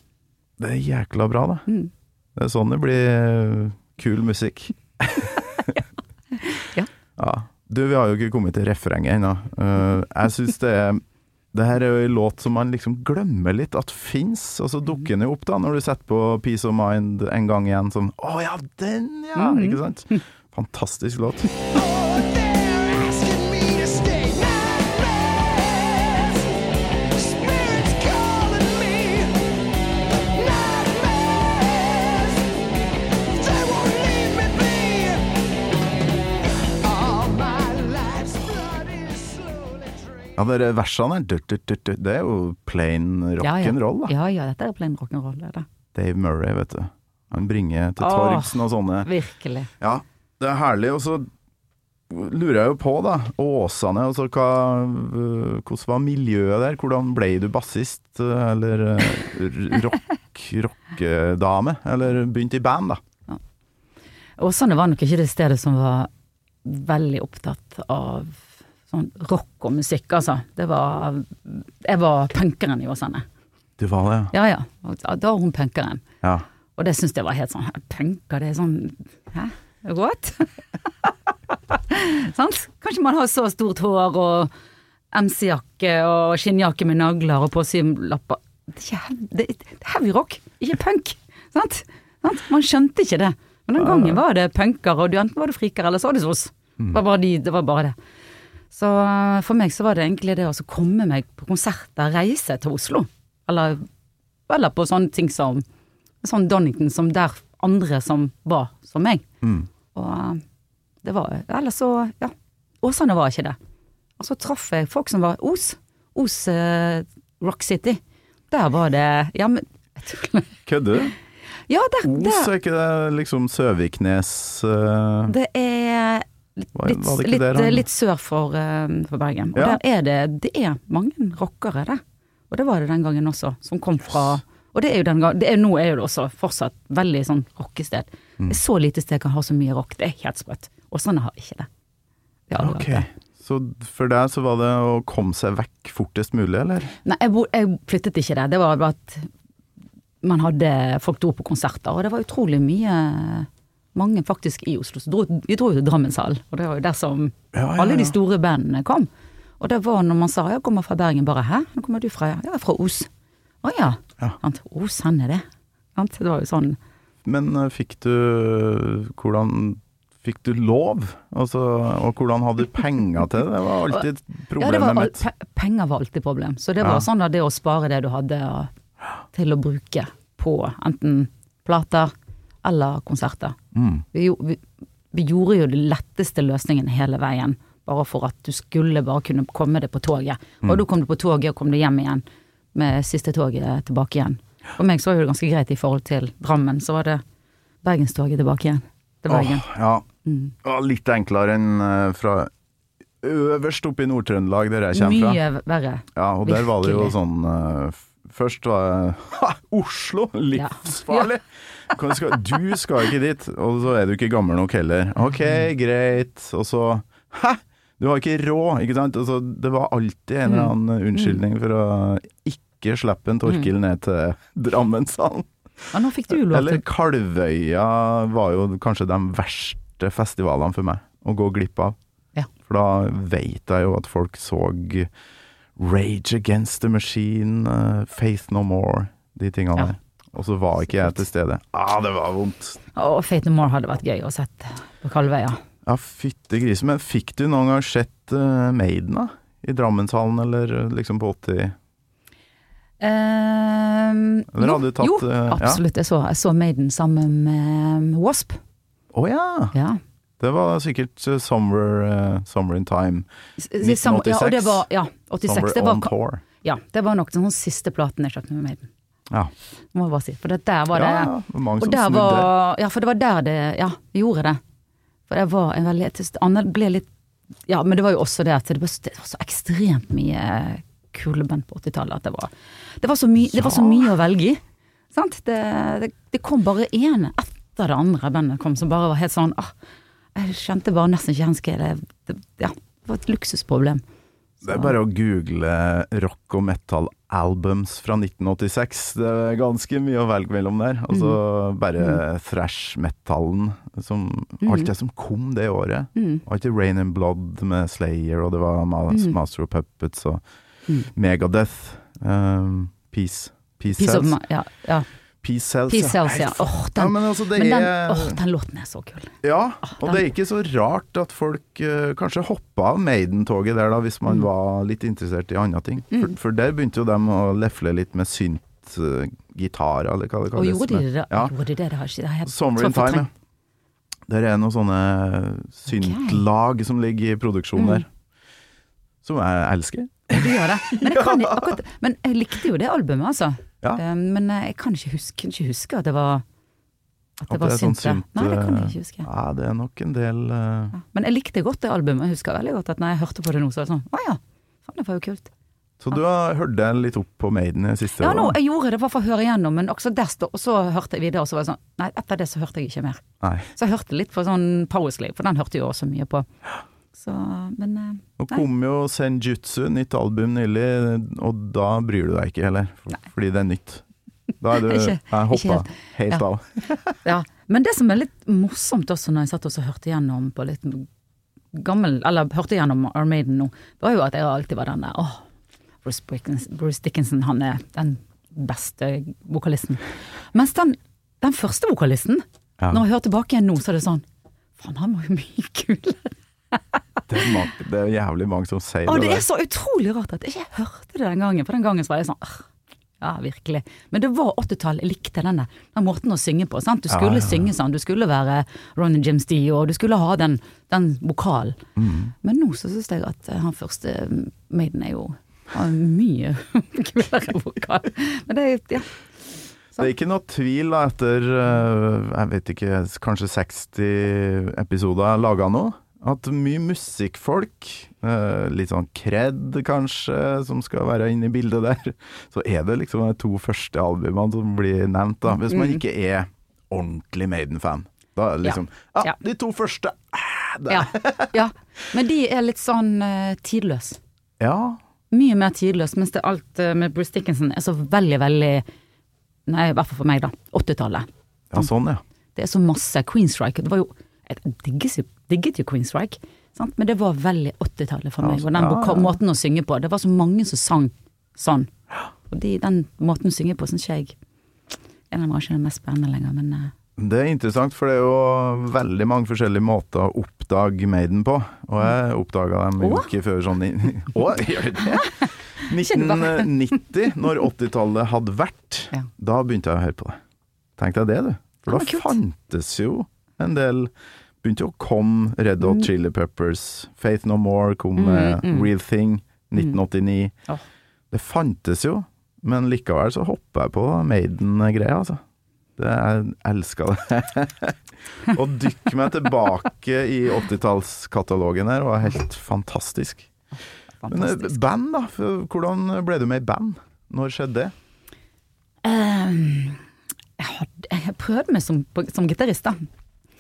[SPEAKER 2] Det er jækla bra, da.
[SPEAKER 1] Mm.
[SPEAKER 2] Det er sånn det blir eh, kul musikk.
[SPEAKER 1] Ja.
[SPEAKER 2] Ja. Du, vi har jo ikke kommet til refrenget ennå. Uh, jeg syns det er det her er jo en låt som man liksom glemmer litt at fins, og så dukker den jo opp da når du setter på Peace of Mind en gang igjen sånn Å ja, den ja!
[SPEAKER 1] Mhm.
[SPEAKER 2] Ikke sant? Fantastisk låt. Ja, det versene det er jo plain
[SPEAKER 1] Ja, ja.
[SPEAKER 2] rock'n'roll, da.
[SPEAKER 1] Ja ja, dette er plain rock'n'roll.
[SPEAKER 2] Dave Murray, vet du. Han bringer til
[SPEAKER 1] torgsen
[SPEAKER 2] torgs og sånne
[SPEAKER 1] Virkelig.
[SPEAKER 2] Ja, det er herlig. Og så lurer jeg jo på, da, Åsane, altså hva, øh, hvordan var miljøet der? Hvordan ble du bassist, øh, eller øh, rock, rockedame? Eller begynte i band, da?
[SPEAKER 1] Åsane var nok ikke det stedet som var veldig opptatt av sånn rock og musikk, altså. Det var Jeg var punkeren i Åsane.
[SPEAKER 2] Du var det,
[SPEAKER 1] Ja ja. ja. Da var hun punkeren.
[SPEAKER 2] ja?
[SPEAKER 1] Og det syns jeg var helt sånn Punker, det er sånn Hæ? What? Sant? Kanskje man har så stort hår og MC-jakke og skinnjakke med nagler og påsylapper. Det det er heavy rock, ikke punk. Sant? Sant? Man skjønte ikke det. Men den gangen var det punker, og du enten var du friker eller så var det sos. Det var bare, de, det var bare det. Så eh, for meg så var det egentlig det å komme meg på konserter, reise til Oslo. Eller, eller på sånne ting som sånn Donington, som der andre som var som meg.
[SPEAKER 2] Mm.
[SPEAKER 1] Og eh, det var Eller så, ja. Åsane var ikke det. Og så traff jeg folk som var Os. Os eh, Rock City. Der var det Ja, men.
[SPEAKER 2] Kødder du?
[SPEAKER 1] Ja, der,
[SPEAKER 2] Os, er ikke det liksom Søviknes øh,
[SPEAKER 1] Det er litt, litt,
[SPEAKER 2] der
[SPEAKER 1] litt sør for, eh, for Bergen. Og
[SPEAKER 2] Ja.
[SPEAKER 1] der er det Det er mange rockere det. Og det var det den gangen også, som kom fra Og det er jo den gang, det er, nå er jo det også fortsatt veldig sånn rockested.
[SPEAKER 2] Mm.
[SPEAKER 1] Så lite sted kan ha så mye rock, det er helt sprøtt. Åsane har ikke det. Det
[SPEAKER 2] Ok.
[SPEAKER 1] det.
[SPEAKER 2] Så for deg så var det å komme seg vekk fortest mulig, eller?
[SPEAKER 1] Nei, jeg, bo, jeg flyttet ikke det. Det var bare at man hadde Folk dro på konserter, og det var utrolig mye Mange faktisk i Oslo. Så vi dro jo til Drammenshallen, og det var jo der som
[SPEAKER 2] Ja, ja,
[SPEAKER 1] alle de store bandene kom. Og det var når man sa 'jeg kommer fra Bergen', bare 'hæ, hvor kommer du fra'? Ja, jeg er fra Os. Å ja.
[SPEAKER 2] Ja.
[SPEAKER 1] Sant? Os, han er det. Sant? Det var jo sånn
[SPEAKER 2] Men øh, fikk du Hvordan Fikk du lov? Altså, og hvordan hadde du penger til det? Det var alltid
[SPEAKER 1] Ja,
[SPEAKER 2] problemet
[SPEAKER 1] var,
[SPEAKER 2] mitt.
[SPEAKER 1] pe penger var alltid problem. Så det
[SPEAKER 2] Ja.
[SPEAKER 1] var sånn at det å spare det du hadde til å bruke på enten plater eller konserter.
[SPEAKER 2] Mm.
[SPEAKER 1] Vi, vi, vi gjorde jo den letteste løsningen hele veien, bare for at du skulle bare kunne komme deg på toget.
[SPEAKER 2] Mm.
[SPEAKER 1] Og da kom du på toget og kom du hjem igjen med siste toget tilbake igjen. For meg så var det ganske greit i forhold til Drammen, så var det Bergenstoget tilbake igjen til Bergen.
[SPEAKER 2] Åh, ja.
[SPEAKER 1] Mm.
[SPEAKER 2] Ja, Litt enklere enn øh, fra øverst oppe i Nord-Trøndelag, der jeg kommer fra.
[SPEAKER 1] Mye verre.
[SPEAKER 2] Ja, og der var det jo sånn øh, Først var det Oslo! Livsfarlig! Hva skal- Du skal ikke dit, og så er du ikke gammel nok heller. Ok, greit. Og så Hæ! Du har ikke råd, ikke sant? Altså, det var alltid en eller annen unnskyldning for å ikke slippe en Torkil ned til Drammenshallen.
[SPEAKER 1] Ja, nå fikk du lov til Eller
[SPEAKER 2] Kalvøya var jo kanskje de verste festivalene for meg å gå glipp av.
[SPEAKER 1] Ja.
[SPEAKER 2] For da vet jeg jo at folk så Rage Against the Machine, eh, Faith No More, de tingene
[SPEAKER 1] Ja.
[SPEAKER 2] der. Og så var ikke jeg til stede. Ah, det var vondt.
[SPEAKER 1] Og Fate No More hadde vært gøy å sett på Kalvøya.
[SPEAKER 2] Ja, fytte grise. Men fikk du noen gang sett uh, Maiden, da? I Drammenshallen, eller eh, liksom på 80
[SPEAKER 1] Ehm,
[SPEAKER 2] Eller
[SPEAKER 1] jo,
[SPEAKER 2] tatt,
[SPEAKER 1] jo,
[SPEAKER 2] absolutt. ja?
[SPEAKER 1] Jeg så, jeg så Maiden sammen med Wasp.
[SPEAKER 2] Å ja!
[SPEAKER 1] Ja.
[SPEAKER 2] Det var sikkert Summer, uh, summer in Time.
[SPEAKER 1] S- s- Ja, og det var, ja, 86.
[SPEAKER 2] Summer
[SPEAKER 1] Det var,
[SPEAKER 2] on Tour.
[SPEAKER 1] ja, det var nok den siste platen jeg kjøpte med Maiden.
[SPEAKER 2] Ja.
[SPEAKER 1] Må jeg bare si. For det der var det
[SPEAKER 2] ja, det mange som snudde.
[SPEAKER 1] var Ja, for det var der det Ja, gjorde det. For det var en veldig Anne ble litt Ja, men det var jo også det at det var, det var så ekstremt mye kule band på 80-tallet at det var Det var så, my, det var så mye å velge i. Sant? Det, det, det kom bare én etter det andre bandet kom som bare var helt sånn ah, Jeg skjønte bare nesten ikke henske det, det Ja, det var et luksusproblem.
[SPEAKER 2] Det er bare å google rock og metal albums fra 1986. Det er ganske mye å velge mellom der. Altså bare thrash-metallen som Alt det som kom det året. Alt det Rain and Blood med Slayer, og det var Ma Master of Puppets og Megadeth. Um, Peace. Peace,
[SPEAKER 1] peace of ja, ja.
[SPEAKER 2] Peace Cells,
[SPEAKER 1] Peace Cells, ja. Åh, oh, den,
[SPEAKER 2] ja, men altså,
[SPEAKER 1] men den,
[SPEAKER 2] er
[SPEAKER 1] oh, den låten er så kul.
[SPEAKER 2] Ja, og
[SPEAKER 1] den-
[SPEAKER 2] det er ikke så rart at folk uh, kanskje hoppa av Maiden-toget der, da, hvis man
[SPEAKER 1] Mm.
[SPEAKER 2] var litt interessert i andre ting. For, for der begynte jo dem å lefle litt med synt-gitarer, eller hva det
[SPEAKER 1] Og
[SPEAKER 2] kalles.
[SPEAKER 1] gjorde de det?
[SPEAKER 2] Ja.
[SPEAKER 1] Gjorde de det? Det har ikke det har
[SPEAKER 2] Summer in Time, ja. Der er noen sånne syntlag som ligger i produksjon
[SPEAKER 1] Mm.
[SPEAKER 2] der. Som jeg elsker.
[SPEAKER 1] Du gjør det. Men jeg, kan, akkurat, men jeg likte jo det albumet, altså.
[SPEAKER 2] Ja.
[SPEAKER 1] Um, Men eh, jeg kan ikke huske, kan ikke huske at det var At det
[SPEAKER 2] At det var sånn
[SPEAKER 1] synt der. Nei, det kan jeg
[SPEAKER 2] eh,
[SPEAKER 1] ikke huske.
[SPEAKER 2] Ja, det er nok en del uh...
[SPEAKER 1] Ja. Men jeg likte godt det albumet. Jeg husker veldig godt at når jeg hørte på det nå, så var det sånn Å ja, faen det var jo kult.
[SPEAKER 2] Så du har hørt deg litt opp på Maiden i siste?
[SPEAKER 1] Ja, nå, jeg gjorde det bare for å høre igjennom, men også der stod, og så hørte jeg videre, og så var det sånn Nei, etter det så hørte jeg ikke mer.
[SPEAKER 2] Nei.
[SPEAKER 1] Så jeg hørte litt på sånn Powerslave, for den hørte jeg jo også mye på. Så, men eh,
[SPEAKER 2] Nå
[SPEAKER 1] Nei.
[SPEAKER 2] kom jo Senjutsu, nytt album nylig, og da bryr du deg ikke heller, for, fordi det er nytt. Da er du
[SPEAKER 1] Ikke-
[SPEAKER 2] hoppa
[SPEAKER 1] helt.
[SPEAKER 2] helt,
[SPEAKER 1] Ja.
[SPEAKER 2] av.
[SPEAKER 1] Ja, men det som er litt morsomt også når jeg satt og hørte gjennom på litt gammel, eller hørte gjennom Armaden nå, var jo at jeg alltid var den der åh, Bruce, Dickinson, Bruce Dickinson, han er den beste vokalisten. Mens den, den første vokalisten,
[SPEAKER 2] Ja.
[SPEAKER 1] når jeg hører tilbake igjen nå, så er det sånn faen, han var jo mye kulere.
[SPEAKER 2] Det, er mange, det er jævlig mange som sier
[SPEAKER 1] Og
[SPEAKER 2] det,
[SPEAKER 1] det er så utrolig rart at jeg ikke hørte det den gangen, for den gangen så var jeg sånn ja, virkelig. Men det var 80-tall, jeg likte denne, den måten å synge på. Sant? Du skulle
[SPEAKER 2] ja, ja.
[SPEAKER 1] synge sånn, du skulle være Ronny James D, og du skulle ha den, den vokalen.
[SPEAKER 2] Mm.
[SPEAKER 1] Men nå så syns jeg at eh, han første Maiden er jo har mye kulere vokal. Men det ja.
[SPEAKER 2] Det er ikke noe tvil da, etter eh, jeg vet ikke, kanskje 60 episoder laga nå, at mye musikkfolk, eh, litt sånn cred kanskje, som skal være inne i bildet der, så er det liksom de to første albumene som blir nevnt, da, hvis man ikke er ordentlig Maiden-fan. Da er det liksom Ja,
[SPEAKER 1] ah,
[SPEAKER 2] de to første eh.
[SPEAKER 1] Ja, ja. Men de er litt sånn uh, tidløse.
[SPEAKER 2] ja.
[SPEAKER 1] Mye mer tidløse, mens det alt uh, med Bruce Dickinson er så veldig, veldig Nei, i hvert fall for meg, da. 80-tallet.
[SPEAKER 2] Ja, sånn, ja.
[SPEAKER 1] Det er så masse Queenstrike. Det var jo Jeg digges jo, digget jo Queenstrike, sant? men det var veldig 80-tallet for meg.
[SPEAKER 2] så-
[SPEAKER 1] Og den
[SPEAKER 2] ja, ja.
[SPEAKER 1] måten å synge på. Det var så mange som sang sånn. Og de, den måten å synge på syns jeg en av dem var ikke den mest spennende lenger, men eh,
[SPEAKER 2] Det er interessant, for det er jo veldig mange forskjellige måter å oppdage Maiden på. Og jeg oppdaga dem jo ikke før sånn Å, gjør du det? 1990, når 80-tallet hadde vært,
[SPEAKER 1] Ja.
[SPEAKER 2] da begynte jeg å høre på det. Tenk deg det, du. For da fantes jo en del Begynte å komme Red Hot Chili Peppers, Faith No More kom med
[SPEAKER 1] Mm, mm.
[SPEAKER 2] Real Thing, 1989.
[SPEAKER 1] Oh.
[SPEAKER 2] Det fantes jo, men likevel så hoppa jeg på Maiden-greia, altså. Det, jeg elska det. Å dykke meg tilbake i 80-tallskatalogen her var helt fantastisk. Men eh, band, da? For Hvordan ble du med i band? Når skjedde det?
[SPEAKER 1] Um, jeg, hadde, jeg prøvde meg som, som gitarist, da.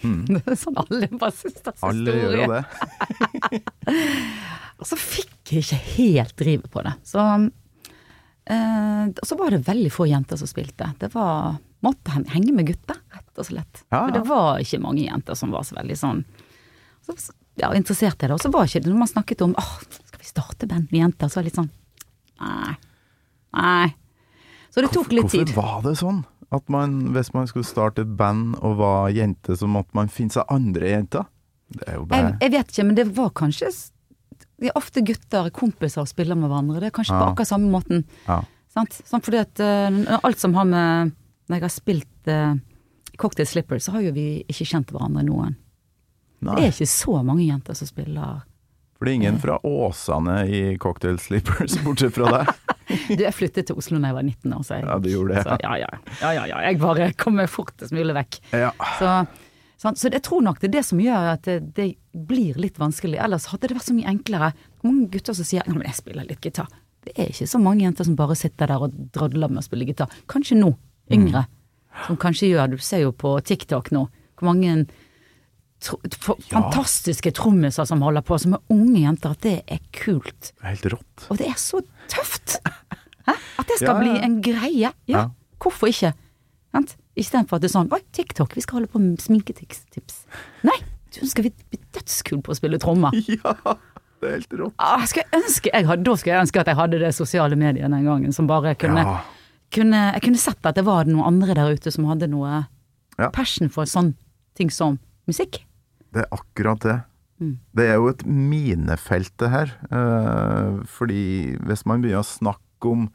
[SPEAKER 1] Det er sånn alle bassisters
[SPEAKER 2] Hmm. Alle gjør jo det.
[SPEAKER 1] Og så fikk jeg ikke helt drivet på det. Så, eh, og så var det veldig få jenter som spilte. Det var Måtte henge med gutter, rett og slett.
[SPEAKER 2] Ja,
[SPEAKER 1] For det var ikke mange jenter som var så veldig sånn så, ja, interessert i det. Og så var ikke det når man snakket om åh, skal vi starte band med jenter, så var det litt sånn nei. Nei. Så det tok litt tid.
[SPEAKER 2] Hvorfor var det sånn? At man, hvis man skulle starte et band og var jente, så måtte man finne seg andre jenter? Det er jo
[SPEAKER 1] Jeg,
[SPEAKER 2] bare
[SPEAKER 1] jeg vet ikke, men det var kanskje Det er ofte gutter, kompiser, spiller med hverandre. Det er kanskje på akkurat samme måten.
[SPEAKER 2] Ja.
[SPEAKER 1] Sant? Sånn fordi at uh, alt som har med Når jeg har spilt uh, Cocktail Slippers, så har jo vi ikke kjent hverandre noen. Det er ikke så mange jenter som spiller
[SPEAKER 2] for det er ingen fra Åsane i Cocktail Slippers, bortsett fra deg.
[SPEAKER 1] Du, jeg flyttet til Oslo da jeg var 19 år, så jeg,
[SPEAKER 2] Ja, du gjorde det.
[SPEAKER 1] Så, ja, ja, ja, ja, ja. Jeg bare kommer fortest mulig vekk.
[SPEAKER 2] Ja.
[SPEAKER 1] Så, sånn, så jeg tror nok det er det som gjør at det, det blir litt vanskelig. Ellers hadde det vært så mye enklere. Mange gutter som sier ja, men jeg spiller litt gitar. det er ikke så mange jenter som bare sitter der og drodler med å spille gitar. Kanskje nå, yngre, som kanskje gjør Du ser jo på TikTok nå hvor mange tro, for, fantastiske trommiser som holder på, som er unge jenter. At det er kult.
[SPEAKER 2] Det er helt rått.
[SPEAKER 1] Og det er så tøft! Hæ? At det skal
[SPEAKER 2] Ja,
[SPEAKER 1] bli en greie. Ja, hvorfor ikke? Sant? Istedenfor at det er sånn Oi, TikTok, vi skal holde på med sminketips. Nei, du skal vi bli dødskule på å spille trommer.
[SPEAKER 2] Ja, det er helt rått.
[SPEAKER 1] Ah, skal jeg ønske jeg hadde, da skulle jeg ønske at jeg hadde det sosiale mediet den gangen, som bare kunne,
[SPEAKER 2] Ja.
[SPEAKER 1] kunne Jeg kunne sett at det var noen andre der ute som hadde noe
[SPEAKER 2] Ja.
[SPEAKER 1] passion for sånn ting som musikk.
[SPEAKER 2] Det er akkurat det.
[SPEAKER 1] Mm.
[SPEAKER 2] Det er jo et minefelt det her. Eh, fordi hvis man begynner å snakke om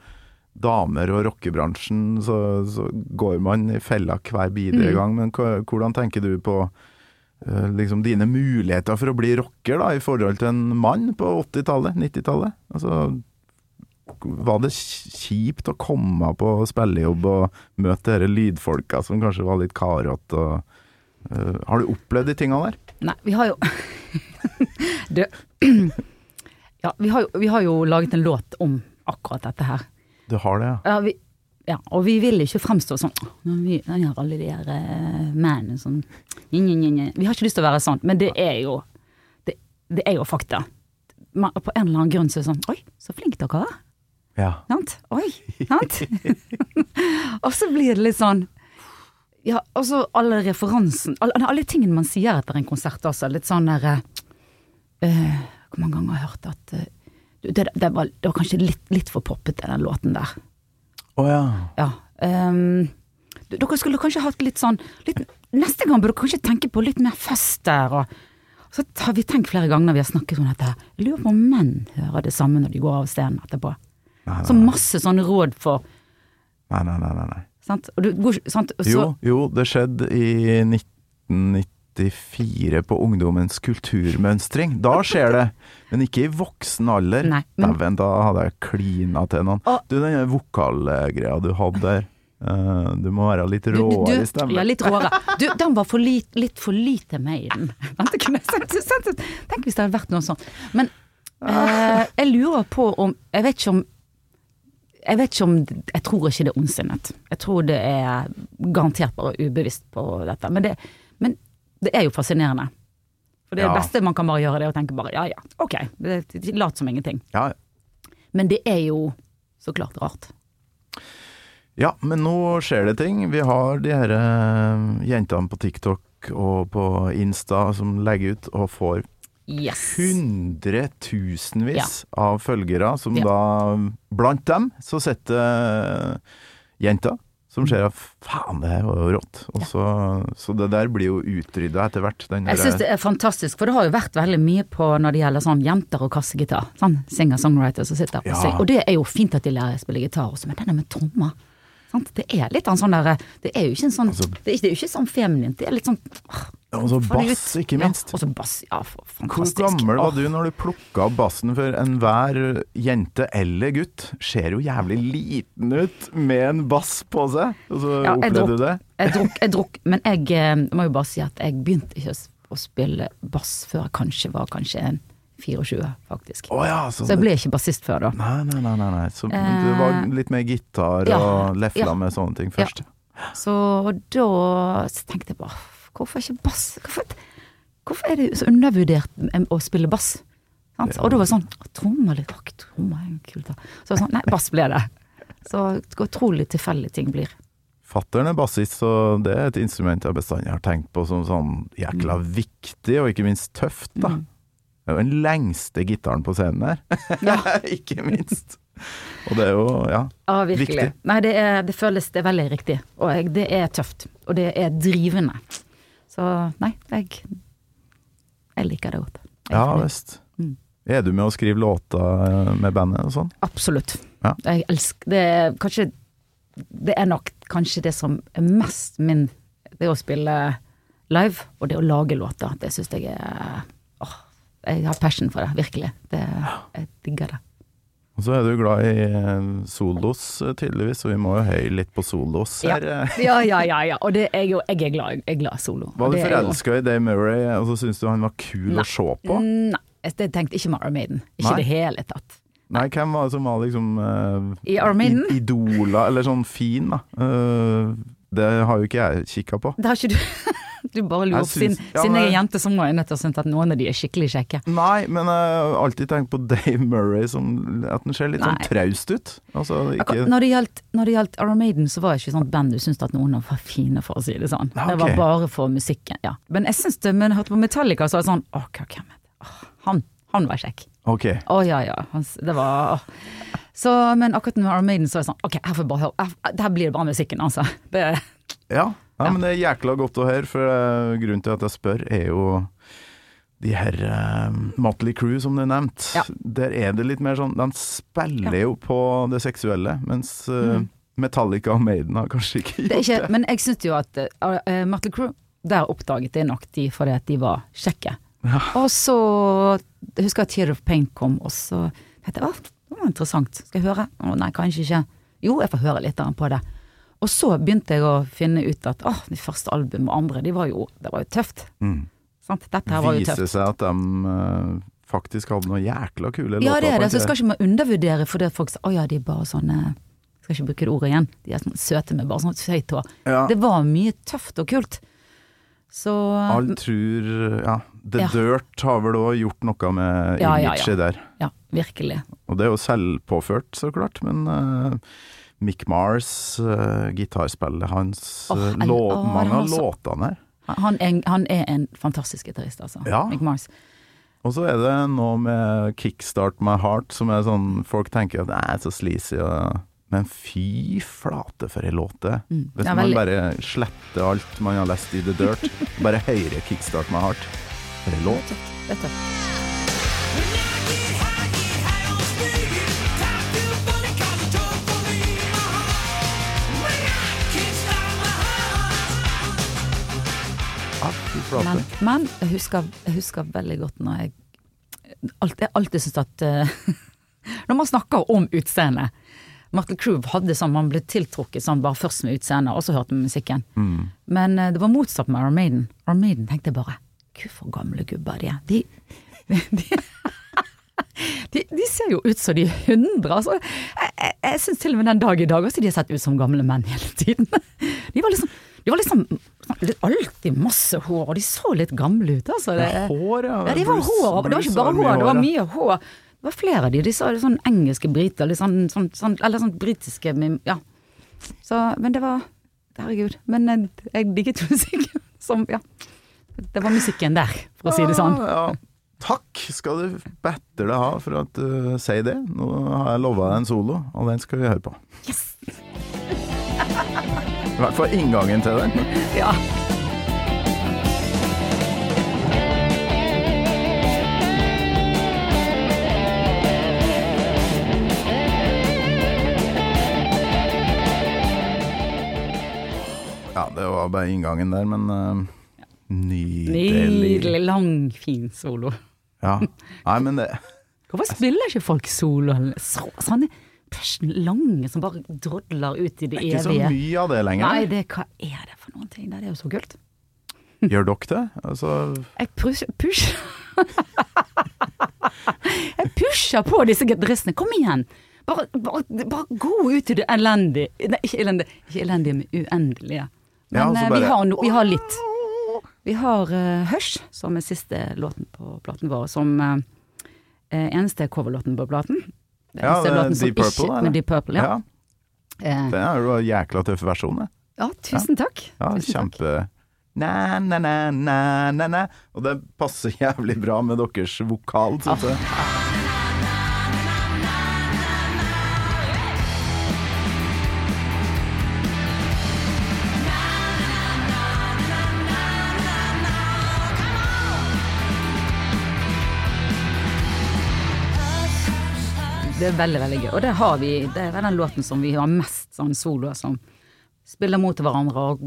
[SPEAKER 2] damer og rockebransjen, så, så går man i fella hver bidige
[SPEAKER 1] Mm.
[SPEAKER 2] gang. Men hvordan tenker du på eh, liksom dine muligheter for å bli rocker da, i forhold til en mann på 80-tallet, 90-tallet? Altså, var det kjipt å komme på spillejobb og møte disse lydfolka som kanskje var litt karete? og, eh, Har du opplevd de tingene der?
[SPEAKER 1] Nei, vi har jo det, Ja, vi har, jo, vi har jo laget en låt om akkurat dette her.
[SPEAKER 2] Du har det, ja?
[SPEAKER 1] Ja, vi, ja, og vi vil ikke fremstå sånn vi, Vi har alle de der uh, mennene som nye, nye, nye. Vi har ikke lyst til å være sånn, men det er jo Det, det er jo fakta. Man, på en eller annen grunn så er det sånn Oi, så flinke dere er.
[SPEAKER 2] Ja.
[SPEAKER 1] Sant? Oi, sant? og så blir det litt sånn Ja, altså alle referansen alle, alle tingene man sier etter en konsert altså. Litt sånn der eh, eh, Hvor mange ganger har jeg hørt at uh, det, det, var, det var kanskje litt, litt for poppete, den låten der.
[SPEAKER 2] Å ja.
[SPEAKER 1] Ja. um, dere skulle kanskje hatt litt sånn litt, Neste gang burde dere kanskje tenke på litt mer fest der. Og, så har vi tenkt flere ganger når vi har snakket om dette. Jeg lurer på om menn hører det samme når de går av scenen etterpå.
[SPEAKER 2] Nei,
[SPEAKER 1] Så masse sånne råd for
[SPEAKER 2] nei, nei, nei, nei, nei.
[SPEAKER 1] Sant? Du, sant? Så,
[SPEAKER 2] Jo, jo, det skjedde i 1994 på Ungdommens kulturmønstring. Da skjer det, men ikke i voksen alder.
[SPEAKER 1] Nei, men-
[SPEAKER 2] da hadde jeg klina til noen.
[SPEAKER 1] Å.
[SPEAKER 2] Du, den vokalgreia du hadde der, Uh, du må være litt råere i
[SPEAKER 1] ja, litt råere. Du, den var for lit, litt for lite med i den. Tenk hvis det hadde vært noe sånt. Men uh, jeg lurer på om Jeg vet ikke om jeg vet ikke om Jeg tror ikke det er ondsinnet. Jeg tror det er garantert bare ubevisst på dette. Men det, men det er jo fascinerende. For det
[SPEAKER 2] Ja.
[SPEAKER 1] beste man kan bare gjøre, det er å tenke bare ja ja, ok, lat som ingenting.
[SPEAKER 2] Ja,
[SPEAKER 1] Men det er jo så klart rart.
[SPEAKER 2] Ja, men nå skjer det ting. Vi har de her eh, jentene på TikTok og på Insta som legger ut og får
[SPEAKER 1] Yes.
[SPEAKER 2] hundretusenvis av følgere, som
[SPEAKER 1] Ja.
[SPEAKER 2] da Blant dem så sitter eh, jenter som ser at faen, det var jo rått. Og så, så det der blir jo utrydda etter hvert. Den
[SPEAKER 1] Jeg syns det er fantastisk, for det har jo vært veldig mye på når det gjelder sånn jenter og kassegitar. Sånn singer-songwriter som sitter og
[SPEAKER 2] Ja.
[SPEAKER 1] synger. Og det er jo fint at de lærer å spille gitar også, men denne med trommer sant? Det er litt sånn derre Det er jo ikke en sånn
[SPEAKER 2] Altså-
[SPEAKER 1] det, er, det er jo ikke sånn feminint, det er litt sånn åh,
[SPEAKER 2] Og så bass, ikke minst.
[SPEAKER 1] Ja, og så bass. Ja, fantastisk.
[SPEAKER 2] Hvor gammel var du når du plukka opp bassen? For enhver jente eller gutt ser jo jævlig liten ut med en bass på seg. Og så
[SPEAKER 1] Ja,
[SPEAKER 2] opplevde du det?
[SPEAKER 1] Jeg drukk, jeg drukk, men jeg jeg må jo bare si at jeg begynte ikke å spille bass før jeg kanskje var kanskje en 24, faktisk.
[SPEAKER 2] Oh, ja, så,
[SPEAKER 1] Så jeg ble ikke bassist før da.
[SPEAKER 2] Nei, nei, nei. nei, nei. Så
[SPEAKER 1] Eh,
[SPEAKER 2] det var litt mer gitar
[SPEAKER 1] ja,
[SPEAKER 2] og lefla
[SPEAKER 1] ja.
[SPEAKER 2] med sånne ting først.
[SPEAKER 1] Så da så tenkte jeg bare Hvorfor ikke bass? Hvorfor, hvorfor er det så undervurdert å spille bass? Sant? Og da var det sånn Trommer litt Åh, trommer er kult. Så sånn, nei, bass ble det. Så utrolig tilfeldig ting blir.
[SPEAKER 2] Fattern er bassist, så det er et instrument jeg bestandig har tenkt på som sånn jækla
[SPEAKER 1] Mm.
[SPEAKER 2] viktig, og ikke minst tøft, da. Det er jo den lengste gitaren på scenen her.
[SPEAKER 1] Ja.
[SPEAKER 2] ikke minst. Og det er jo, ja.
[SPEAKER 1] Ja, virkelig.
[SPEAKER 2] Viktig.
[SPEAKER 1] Nei, det, er, det føles det er veldig riktig. Og jeg, det er tøft. Og det er drivende. Så nei, jeg, jeg liker det godt. Jeg
[SPEAKER 2] Ja visst.
[SPEAKER 1] Mm.
[SPEAKER 2] Er du med å skrive låter med bandet og sånn?
[SPEAKER 1] Absolutt.
[SPEAKER 2] Ja.
[SPEAKER 1] Jeg elsker Det er kanskje Det er nok kanskje det som er mest min Det å spille live, og det å lage låter. Det syns jeg er jeg har passion for det, virkelig. Det, jeg digger det.
[SPEAKER 2] Og så er du glad i eh, solos, eh, tydeligvis, og vi må jo høye litt på solos
[SPEAKER 1] Ja.
[SPEAKER 2] her. eh.
[SPEAKER 1] Ja, ja, ja. ja. Og det er jo, jeg er glad, jeg er glad i solo.
[SPEAKER 2] Var du forelska i Dave Murray, og så syntes du han var kul
[SPEAKER 1] Nei.
[SPEAKER 2] å se på?
[SPEAKER 1] Nei, jeg tenkte ikke Mara Maiden. Ikke i det hele tatt.
[SPEAKER 2] Nei, hvem var det som var liksom uh,
[SPEAKER 1] I Iron
[SPEAKER 2] Idola, eller sånn fin, da. Uh, det har jo ikke jeg kikka på.
[SPEAKER 1] Det har ikke du Du bare lurer opp
[SPEAKER 2] sin, ja,
[SPEAKER 1] sin jeg er jente, som må jeg nødt til å synes at noen av de er skikkelig kjekke.
[SPEAKER 2] Nei, men jeg har alltid tenkt på Dave Murray som at han ser litt sånn traust ut. Altså ikke
[SPEAKER 1] Når det gjaldt, når Maiden, så var det ikke sånn band du syntes at noen var fine, for å si det sånn.
[SPEAKER 2] Okay.
[SPEAKER 1] Det var bare for musikken, ja. Men jeg syns det, men jeg hørte på Metallica, så var det sånn Å, er det? Åh, han, han var kjekk.
[SPEAKER 2] Ok.
[SPEAKER 1] Å ja, ja. Det var åh. Så, men akkurat med Iron Maiden så er det sånn Ok, her får jeg bare høre. her- Der blir det bare musikken, altså. Det,
[SPEAKER 2] Ja. Ja,
[SPEAKER 1] Ja.
[SPEAKER 2] men det er jækla godt å høre, for eh, grunnen til at jeg spør, er jo de her uh, Motley Crew som du nevnte.
[SPEAKER 1] Ja.
[SPEAKER 2] Der er det litt mer sånn De spiller jo på det seksuelle, mens uh,
[SPEAKER 1] mm.
[SPEAKER 2] Metallica og Maiden har kanskje ikke gjort
[SPEAKER 1] det Ikke,
[SPEAKER 2] det.
[SPEAKER 1] Men jeg syns jo at uh, Motley Crue, der oppdaget jeg nok de fordi at de var kjekke.
[SPEAKER 2] Ja.
[SPEAKER 1] Og så Jeg husker at Tear of Pain kom, og så tenkte jeg å, det var interessant. Skal jeg høre? Å nei, kanskje ikke. Jo, jeg får høre litt på det. Og så begynte jeg å finne ut at åh, de første album og andre, de var jo, det var jo tøft.
[SPEAKER 2] Mm.
[SPEAKER 1] Sant? Dette her var jo tøft.
[SPEAKER 2] seg at de uh, faktisk hadde noe jækla kule låter.
[SPEAKER 1] Ja, det er det. Så skal ikke man undervurdere fordi folk sier å ja, de er bare sånne Skal ikke bruke det ordet igjen. De er sånn søte med bare sånt høyt hår.
[SPEAKER 2] Ja.
[SPEAKER 1] Det var mye tøft og kult. Så
[SPEAKER 2] Alle tror Ja, The
[SPEAKER 1] Ja.
[SPEAKER 2] Dirt har vel òg gjort noe med
[SPEAKER 1] Ja, ja,
[SPEAKER 2] imaget der.
[SPEAKER 1] Ja, virkelig.
[SPEAKER 2] Og det er jo selvpåført, så klart, men eh, Mick Mars, uh, gitarspillet hans, oh,
[SPEAKER 1] jeg-
[SPEAKER 2] lå, mange av låtene her.
[SPEAKER 1] Han er, han er en fantastisk gitarist, altså.
[SPEAKER 2] Ja.
[SPEAKER 1] Mick Mars.
[SPEAKER 2] Og så er det noe med 'Kickstart My Heart' som er sånn Folk tenker at det er så sleazy, men fy flate for ei låt det er.
[SPEAKER 1] Mm.
[SPEAKER 2] Hvis man bare sletter alt man har lest i The Dirt, bare hører 'Kickstart My Heart'. For ei låt.
[SPEAKER 1] Det er tøft. Men, men jeg, husker, jeg husker veldig godt når jeg alt, Jeg alltid syntes at uh, Når man snakker om utseende Martin Crewe hadde sånn, man ble tiltrukket sånn bare først med utseendet, og så hørte man musikken.
[SPEAKER 2] Mm.
[SPEAKER 1] Men uh, det var motsatt med Iron Maiden. Iron Maiden tenkte jeg bare Gud, for gamle gubber de er. De, de, de, de ser jo ut som de er hundre. Altså, jeg jeg, jeg syns til og med den dag i dag også de har sett ut som gamle menn hele tiden. De var liksom, de var liksom litt- alltid masse hår, og de så litt gamle ut. Altså. Det,
[SPEAKER 2] Hår, ja.
[SPEAKER 1] ja, de var
[SPEAKER 2] Bruce-
[SPEAKER 1] hår. Det var ikke bare
[SPEAKER 2] hår,
[SPEAKER 1] hår, det var mye hår. Det var flere av de. De sa det sånn engelske briter, eller sånn, sånn, sånn, eller sånn britiske Ja. Så, men det var Herregud. Men jeg, jeg digget musikken som Ja. Det var musikken der, for å si det sånn.
[SPEAKER 2] Ja, ja. Takk skal du bedre ha for at du sier det. Nå har jeg lova deg en solo, og den skal vi høre på.
[SPEAKER 1] Yes!
[SPEAKER 2] I hvert fall inngangen til den.
[SPEAKER 1] Ja.
[SPEAKER 2] Ja, det var bare inngangen der, men uh, nydelig.
[SPEAKER 1] Nydelig, lang, fin solo.
[SPEAKER 2] Ja. Nei, men det
[SPEAKER 1] Hvorfor spiller ikke folk solo? Så, sånne lange som bare drodler ut i det,
[SPEAKER 2] er ikke så mye av det lenger.
[SPEAKER 1] Nei, det, hva er det for noen ting? Det er jo så kult.
[SPEAKER 2] Gjør dere det? Altså,
[SPEAKER 1] Jeg pusher, push. Jeg pusher på disse dressene. Kom igjen! Bare, bare, bare gå ut i det elendige Nei, ikke elendige, ikke elendige, men uendelige. Men
[SPEAKER 2] Ja, og så
[SPEAKER 1] eh, vi, har no, vi har litt. Vi har uh, Hush, som er siste låten på platen vår, som eh, eneste coverlåten på platen.
[SPEAKER 2] Ja, Deep Purple,
[SPEAKER 1] ikke- Deep Purple, ja.
[SPEAKER 2] ja.
[SPEAKER 1] Eh,
[SPEAKER 2] Det er jo en jækla tøff versjon, det.
[SPEAKER 1] ja, tusen takk.
[SPEAKER 2] Ja,
[SPEAKER 1] tusen takk.
[SPEAKER 2] kjempe na, na, na, na, na, na. Og det passer jævlig bra med deres vokal, syns jeg.
[SPEAKER 1] Det er veldig, veldig gøy. Og det har vi, det er den låten som vi har mest sånn soloer som spiller mot hverandre og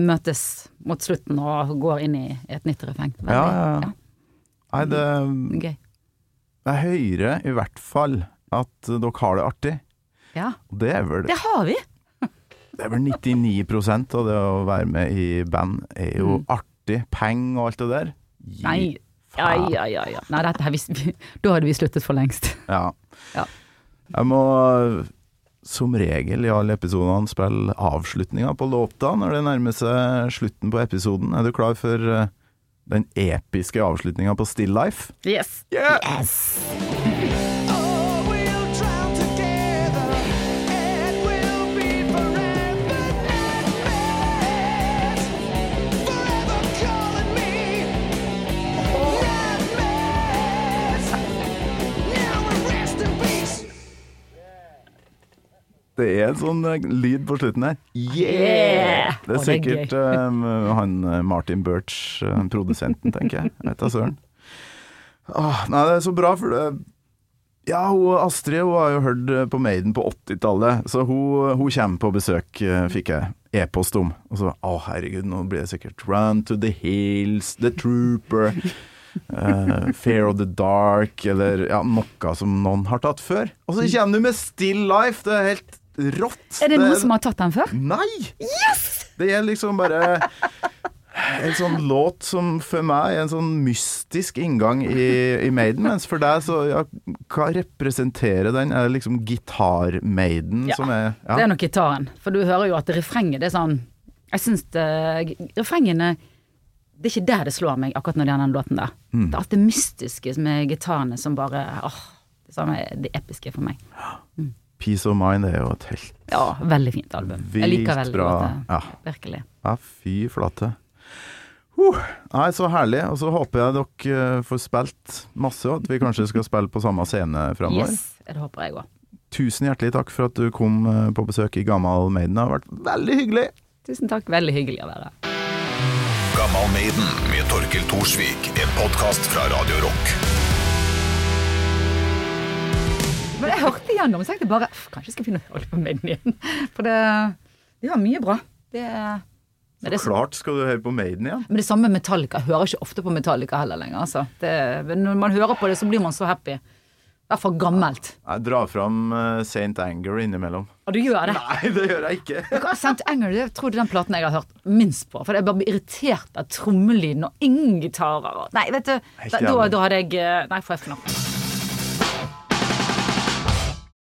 [SPEAKER 1] møtes mot slutten og går inn i et nytt refreng.
[SPEAKER 2] Ja, ja, ja. Nei, det
[SPEAKER 1] ja, gøy.
[SPEAKER 2] Jeg hører i hvert fall at dere har det artig.
[SPEAKER 1] Ja,
[SPEAKER 2] det er vel,
[SPEAKER 1] det har vi.
[SPEAKER 2] det er vel 99% av det å være med i band er jo
[SPEAKER 1] Mm.
[SPEAKER 2] artig. Penger og alt det der. Gi
[SPEAKER 1] Nei, Ja, ja, ja. ja. Nei, dette her, vi, da hadde vi sluttet for lengst.
[SPEAKER 2] Ja.
[SPEAKER 1] Ja.
[SPEAKER 2] Jeg må som regel i alle episodene spille avslutninga på låta når det nærmer seg slutten på episoden. Er du klar for eh, den episke avslutninga på Still Life?
[SPEAKER 1] Yes.
[SPEAKER 2] Yeah!
[SPEAKER 1] yes.
[SPEAKER 2] Det er en sånn eh, lyd på slutten her.
[SPEAKER 1] Yeah!
[SPEAKER 2] Det er
[SPEAKER 1] er
[SPEAKER 2] sikkert uh, han eh, Martin Birch, uh, produsenten, tenker jeg. Vet da søren. Åh, nei, det er så bra, for det Ja, hun, Astrid hun har jo hørt på Maiden på 80-tallet, så hun, hun kommer på besøk, fikk jeg e-post om. Og så Å, herregud, nå blir det sikkert Run to the Hills, The Trooper. uh, Fear of the Dark, eller ja, noe som noen har tatt før. Og så kommer du med Still Life! Det er helt rått.
[SPEAKER 1] Er det noen som har tatt den før?
[SPEAKER 2] Nei! Yes! Det er liksom bare en sånn låt som for meg er en sånn mystisk inngang i, i Maiden, mens for deg så ja, Hva representerer den? Er det liksom gitar-Maiden
[SPEAKER 1] Ja,
[SPEAKER 2] som er
[SPEAKER 1] Det er nok gitaren. For du hører jo at refrenget det er sånn Jeg syns refrengene Det er ikke der det slår meg, akkurat når det gjelder den låten der.
[SPEAKER 2] Mm.
[SPEAKER 1] Det er alt det mystiske med gitarene som bare åh, det er det episke for meg.
[SPEAKER 2] Peace of Mind er jo et helt
[SPEAKER 1] Ja, veldig fint album. Jeg liker veldig
[SPEAKER 2] bra.
[SPEAKER 1] godt det.
[SPEAKER 2] Ja.
[SPEAKER 1] Virkelig.
[SPEAKER 2] Ja, fy flate. Uh, nei, så herlig. Og så håper jeg dere eh, får spilt masse, og at vi kanskje skal spille på samme scene framover.
[SPEAKER 1] Yes, det håper jeg òg.
[SPEAKER 2] Tusen hjertelig takk for at du kom eh, på besøk i Gammal Maiden. Det har vært veldig hyggelig.
[SPEAKER 1] Tusen takk. Veldig hyggelig å være her.
[SPEAKER 3] Gammal Maiden med Torkel Thorsvik. En podkast fra Radio Rock.
[SPEAKER 1] Men jeg hørte igjennom, så tenkte jeg bare Kanskje jeg skal begynne å høre på Maiden igjen. For det, det var mye bra. Det, så-
[SPEAKER 2] Klart skal du høre på Maiden igjen.
[SPEAKER 1] men det samme med Metallica. Jeg hører ikke ofte på Metallica heller lenger. Altså. Det, når man hører på det, så blir man så happy. I hvert fall gammelt.
[SPEAKER 2] Jeg drar fram uh, Saint Anger innimellom.
[SPEAKER 1] Og du gjør det.
[SPEAKER 2] Nei, det gjør jeg ikke.
[SPEAKER 1] Hva St. Anger? Det tror er den platen jeg har hørt minst på. For jeg bare blir irritert av trommelyden og ingen gitarer. Nei, vet du. Da, da, da hadde jeg eh, Nei, får jeg for noe.